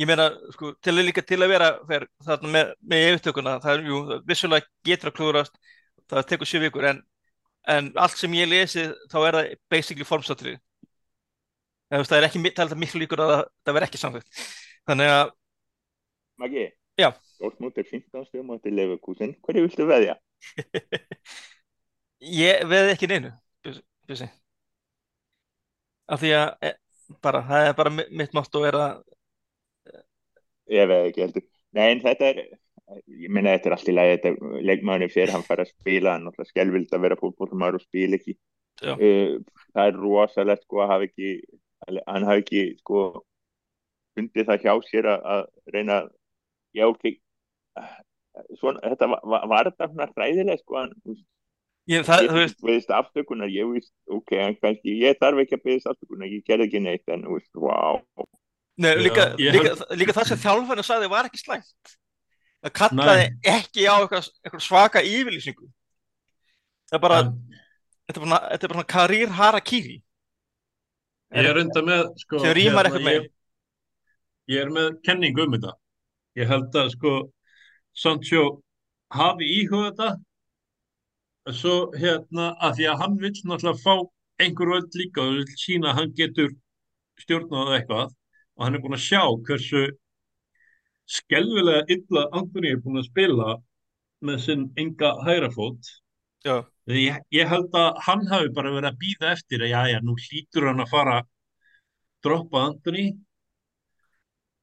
ég meina, sko, til að líka til að vera fer, þarna með, með yfirtökuna það er, jú, vissulega getur að klúrast það tekur sjö vikur, en, en allt sem ég lesi, þá er það basically formsatrið það er ekki talað miklu líkur að það, það verð ekki samþýtt þannig að Maggi, er 15 stjórn á þetta lefukúsin, hverju viltu veðja? ég veði ekki neinu af því að e, bara, það er bara mitt mátt að vera ég veit ekki heldur. Nei, en þetta er, ég minna þetta er allt í lagi þetta er leikmæðinu fyrir hann fara að spila hann er náttúrulega skjálfild að vera fólkbólumar og spila ekki. Uh, það er rosalegt sko að hafa ekki hann hafi ekki sko fundið það hjá sér að, að reyna já, ok svona, þetta var, var þetta svona ræðilega sko hann ég, það, ég veist, veist aftökunar ég veist, ok, kannski ég þarf ekki að beðast aftökunar, ég gerði ekki neitt en, veist, wow Nei, líka, líka, held... líka það sem þjálfarnu sagði var ekki slæmt. Það kallaði Nei. ekki á eitthvað, eitthvað svaka yfirlýsingu. Það er bara en... þetta er bara, þetta er bara karir harakiri. Ég er unda með sko, sem rýmar eitthvað með ég, ég er með kenningu um þetta. Ég held að sko Sancho hafi íhugað þetta. Svo hérna að því að hann vil náttúrulega fá einhver völd líka og vil sína að hann getur stjórnað eitthvað og hann er búin að sjá hversu skelvilega illa Antoni er búin að spila með sinn enga hærafót ég, ég held að hann hafi bara verið að býða eftir að já já, nú hlýtur hann að fara droppa Antoni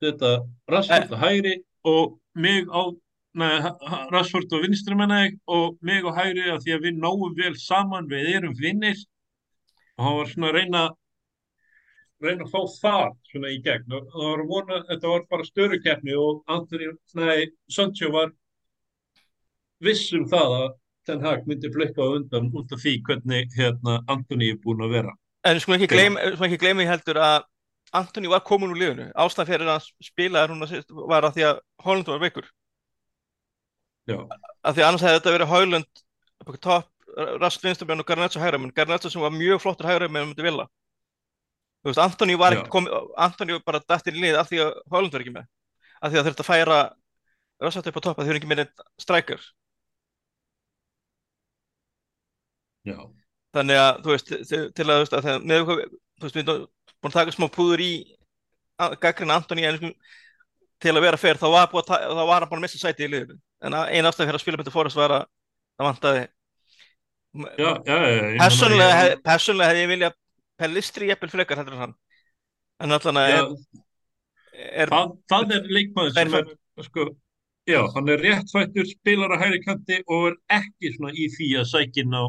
þetta Rashford að hæri og mig á Rashford og vinstri menna og mig á hæri að því að við náum vel saman, við erum vinnir og hann var svona að reyna reyna að fá það svona í gegn og það var vona, þetta var bara störukeppni og Anthony, nei, Sancho var vissum það að Ten Hag myndi flikka undan út af því hvernig hérna Anthony er búin að vera. En sko ekki gleyma ég heldur að Anthony var komin úr liðinu, ástæðan fyrir að spila er að var að því að Holland var veikur. Já. Að því annars hefði þetta verið Holland topp, Rast Lindström og Garnaccio hægramenn, Garnaccio sem var mjög flottur hægramenn um þetta vilja. Þú veist, Antoni var ekki komið, Antoni var bara dættin í lið af því að Hólund var ekki með. Af því að þurfti að færa Rössat upp á topp að þau eru ekki með neitt strækjur. Já. Þannig að, þú veist, til að, þú veist, að þegar, með, þú veist, við erum búin að taka smá púður í gaggrina Antoni en til að vera fyrr, þá var, búið, þá var hann búin að missa sæti í liðinu. En einn afstæð fyrir að spila þetta fórhast var að það já, já. Personlega hefði ég viljað Pellistri jæppil frekar heldur en hann. En allan að er, er, það, er leikmaður sem er sko, já, hann er réttfættur spilar að hægri kanti og er ekki svona í því að sækina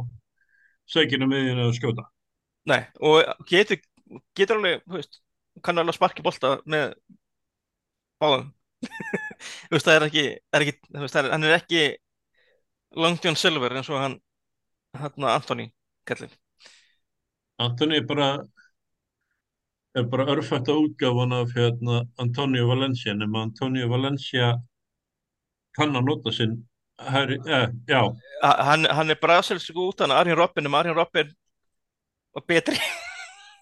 sækina með því að skjóta. Nei, og getur getur alveg, þú veist, kann alveg sparki bolta með báðum. Þú veist, það er ekki, er ekki veist, það er, hann er ekki Long John Silver eins og hann hann Anthony kallinn Antoni er bara er bara örfætt að útgáfan af hérna, Antonio Valencia nema Antonio Valencia kann að nota sinn hæri, eh, hann, hann er brasilsku út hann Arjen Robben um Arjen Robben var betri.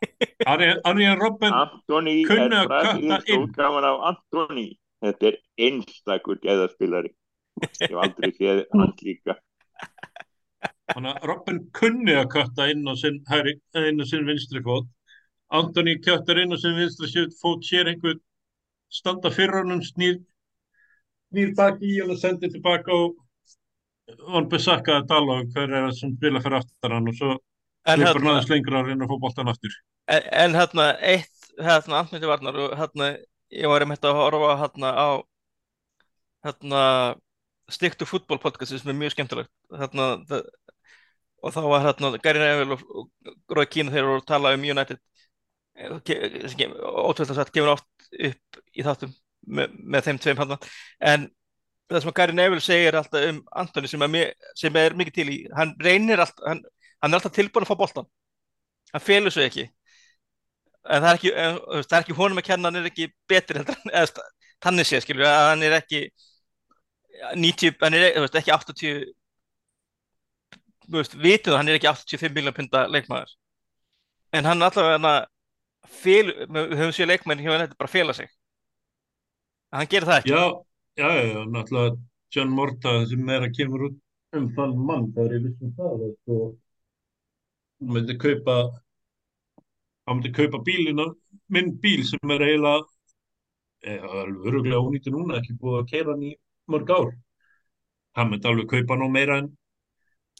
Arjen Arjen Robben Antoni er inn. útgáfan af Antoni þetta er einstakur geðaspilari. Ég hef aldrei séð hann líka Þannig að Robin kunni að kötta inn á sinn, sinn vinstri fót. Antoni köttar inn á sinn vinstri sjött fót, sér einhvern standa fyrir honum, snýr, snýr baki í hann og sendir tilbaka og hann besakkaði að tala um hver er það sem spila fyrir aftar hann og svo hlipur hann hérna, aðeins lengra að reyna að fá boltan aftur. en, en hérna eitt hérna Antoni Varnar og hérna ég var einmitt að horfa hérna á hérna Stiktu fútból podcasti sem er mjög skemmtilegt hérna það, og þá var hérna Gary Neville og, Rói Kína þeir voru að tala um United. Ótrúlega satt kemur oft upp í þáttum með, með þeim tveim hérna en það sem Gary Neville segir alltaf um Antoni sem sem er mikið til í hann reynir alltaf, hann, hann er alltaf tilbúin að fá boltan hann felur svo ekki. En það er ekki, en, það er ekki honum að kenna hann er ekki betri þannig sé skilur við að hann er ekki 90, hann er ekki 80 þú veist, vitum það, hann er ekki 85 miljón punta leikmaður. En hann allavega að við höfum leikmenn hjá hann þetta bara fela sig. Hann gerir það ekki. Já, já, já, náttúrulega John Morta sem meira kemur út um þann mann, það er ég vissum það að sko, hann myndi kaupa hann myndi kaupa bílina minn bíl sem er eiginlega eh, alveg öruglega ónýttu núna ekki búið að keira hann í mörg ár. Hann myndi alveg kaupa hann á meira en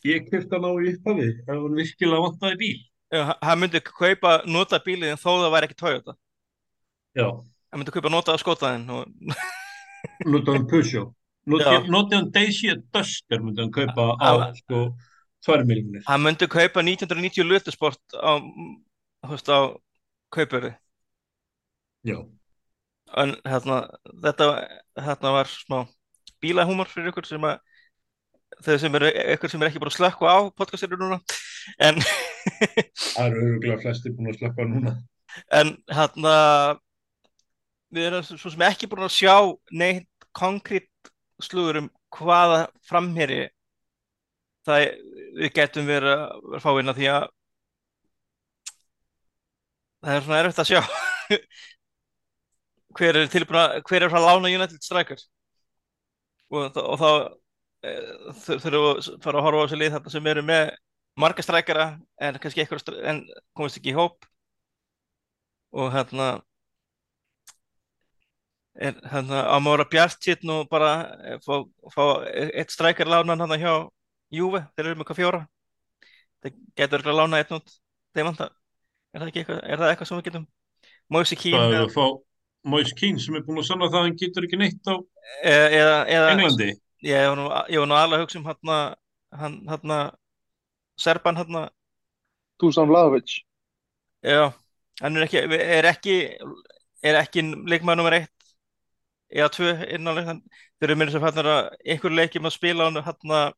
ég kefti hann á í upphafi ef hann virkilega vantaði bíl. Já, hann myndi kaupa nota bílið en þó það væri ekki Toyota. Já, hann myndi kaupa nota skotaðin og notaði hann Peugeot. Já. notaði hann Dacia Duster myndi hann kaupa á sko 2 miljonir hann myndi kaupa 1990 Lutisport á, á kaupverði. Já, en hérna, þetta hérna var smá bílahúmor fyrir ykkur sem að þau sem eru, ykkur sem er ekki bara að slökka á podcastinu núna. En, það eru öruglega flesti búin að slökka núna. En hérna við erum svo sem ekki búin að sjá neitt konkrétt slúður um hvaða framherri það við getum verið að vera að fá inn að því að það er svona erfitt að sjá. Hver er tilbúin að hver er frá lána United Strikers? Og, og þá þurfum að fara að horfa á þessi lið þarna sem eru með marga strækjara en kannski eitthvað en komist ekki í hóp. Og hérna er hérna á maður að bjart sitt nú bara eh, fá, fá eitt strækjar lánan hann hjá Juve, þeir eru með hvað fjóra? Þeir getur ekki að lána einn út þeir vanta, er það ekki eitthvað er það eitthvað sem við getum? Moise Keane Moise Keane sem er búin að sanna það að hann getur ekki neitt á eða, eða, eða Englandi ég var nú, ég var nú alveg að hugsa um hann hann, hann Serban hann. Dusan Vlahovic já, hann er ekki er ekki, er ekki leikmaður nummer eitt. Eða tvö innanlega, þeir eru minnst að hann er að einhverju leikjum að spila hann hann.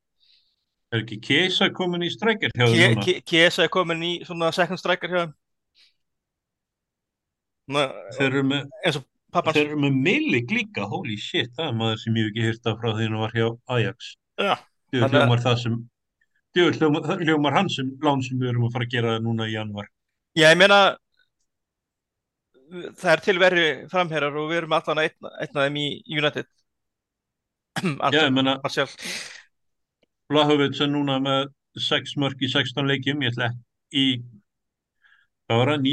Er ekki Kesa komin í strækjar hjá þeim núna? Kiesa er komin í svona second striker hjá þeim. Þeir eru með, eins og pappans þeir eru með Milik líka holy shit, það er maður sem ég hef ekki hýrt af frá því hann var hjá Ajax. Já, að- hljómar það sem Djöfull hljómar, hljómar hann sem lán sem við erum að fara að gera núna í januar Já, ég meina það er til verri framherjar og við erum allan einn, einn af þeim í United. Já, ég Vlahovic er núna með 6 mörg í 16 leikjum. Ég ætla í hvað var það,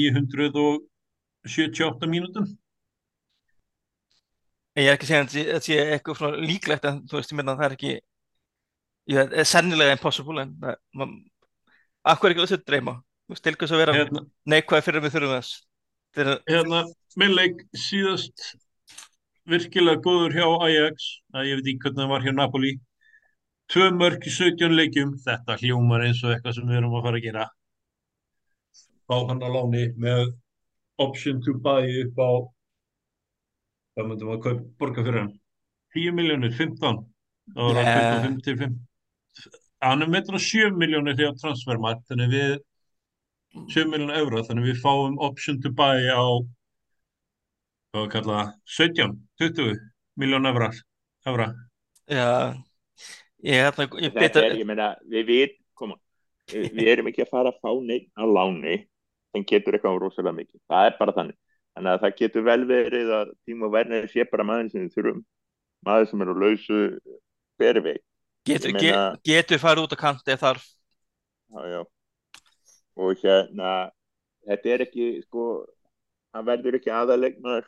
978 mínútum En ég er ekki að segja að þetta sé eitthvað svona líklegt en þú veist, ég meina það er ekki ég, það er sennilega impossible en það, man, akkur er ekki þessu dreyma? Þú veist, til hvers að vera hérna, neikvæð fyrir við þurfum þess? Þeir, hérna Milik síðast virkilega góður hjá Ajax að ég veit ekki hvernig það var hjá Napoli. Tvö mörg í 17 leikjum þetta hljómar eins og eitthvað sem við erum að fara að gera. Fá hann að láni með option to buy upp á hvað myndum að kaup, borga fyrir hann 10 miljónir, 15 þá var það Nei. 25 til 5 hann er meitra 7 miljónir því á transfermarkt þannig við 7 miljónir euro þannig við fáum option to buy á hvað við kalla það, 17, 20 miljón evra, evra. Já, ég, hérna, ég Þetta betur, er, ég meina, við við, koma, við, við erum ekki að fara að fá neitt á láni sem getur eitthvað rosalega mikið. Það er bara þannig. Þannig að það getur vel verið að Tímo Werner sé bara maður sem við þurfum. Maður sem er á lausu hver veit. getur, meina- ge- getur farið út á kant ef þarf. Já, já. Og hérna, þetta er ekki, sko, hann verður ekki aðalegnar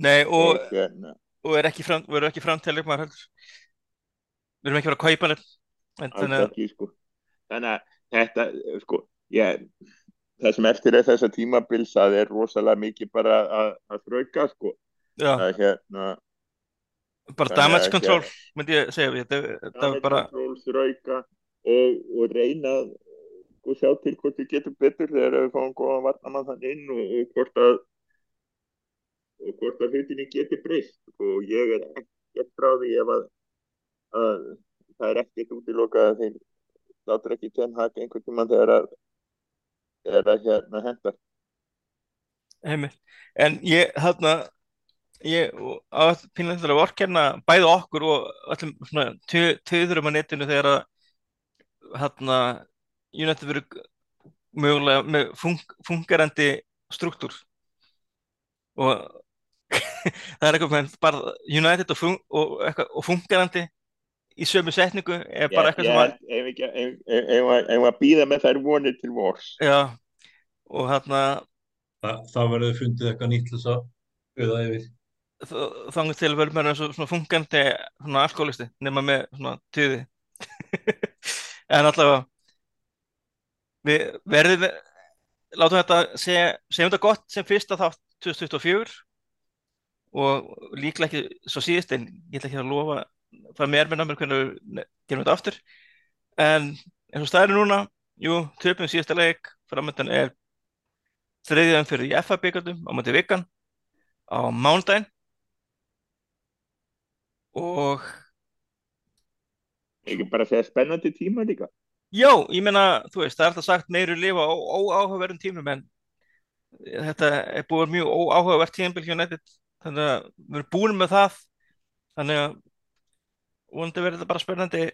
Nei, og, og hérna, og er ekki fram, verður ekki framtæðileg maður heldur. Við erum ekki fara að kaupa Þannig að, ekki, sko. Þannig að þetta, sko, ég, það sem eftir er þessa tímabils að er rosalega mikið bara að, að þrauka, sko. já, Að hérna, bara damage control, hér- myndi ég segja. Það er bara, kontroll, þrauka og, og reyna að sko, sjá til hvort við getum betur þegar við fáum góðan varnamann þann inn og, og hvort að og hvort að hlutinni geti breyst og ég er ekkert frá því ef að, að það er ekkert útilokað að þeir látur ekki ten haka einhvern tímann þegar að þegar að hérna hendar heimi. En ég, hérna, ég á pínlega að vorkenna bæði okkur og öllum töðurum á netinu þegar að hérna United verið mögulega með fung, fungerandi struktúr og það er eitthvað bara United og, fung, og, og fungerandi í sömu setningu er bara eitthvað sem ef- ef að- býða með þær vonir til vors. Já, og hérna það verður fundið eitthvað nýtt þess að auða yfir. þannig til verður maður eins og svona fungandi svona alkoholisti nema með svona tíði. En allavega við verðum látum þetta segja, segjum þetta gott sem fyrsta þátt 2024 og líklega ekki svo síðist en ég ætla ekki að lofa það mér með námið hvernig við gerum þetta aftur. En eins og staðir núna jú, töpum síðasta leik framöndan er þriðjan fyrir í FA byggandum á mæti vikan á mánudaginn. Og ekki bara segja spennandi tíma líka? Já, ég meina, þú veist, það er alltaf sagt meiru lifa á óáhugaverðum tímum en þetta er búið mjög óáhugavert tímabil hjá United þannig að við erum búin með það. Þannig að vonandi verður þetta bara spennandi.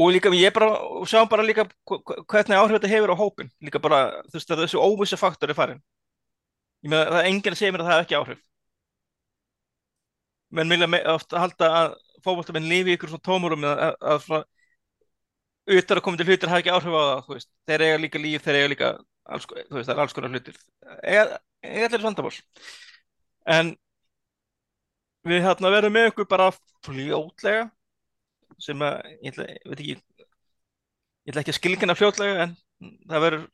Og líka ég bara, og sjáum bara líka hvernig áhrif þetta hefur á hópin líka bara, þú veist, þessu óvissu faktor er farin ég meina, það er enginn segja mér að það hefur ekki áhrif. Menn vilja me- oft halda að fótboltamenn lifi ykkur svona tómurum að, að, svona utan að koma til hlutir hafa ekki áhrif á það, þú veist. Þeir eiga líka líf, þeir eiga líka alls, þú veist, það er alls konar hlutir. Eiga, eiga allir vandamál. En við hérna verðum með ykkur bara fljótlega sem að, ég ætla, ég veit ekki ég ætla ekki að skilgjana fljótlega en það verður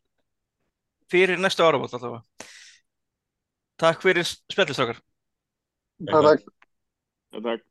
fyrir næstu áramót allavega Takk fyrir spjallistrákar Takk. Takk.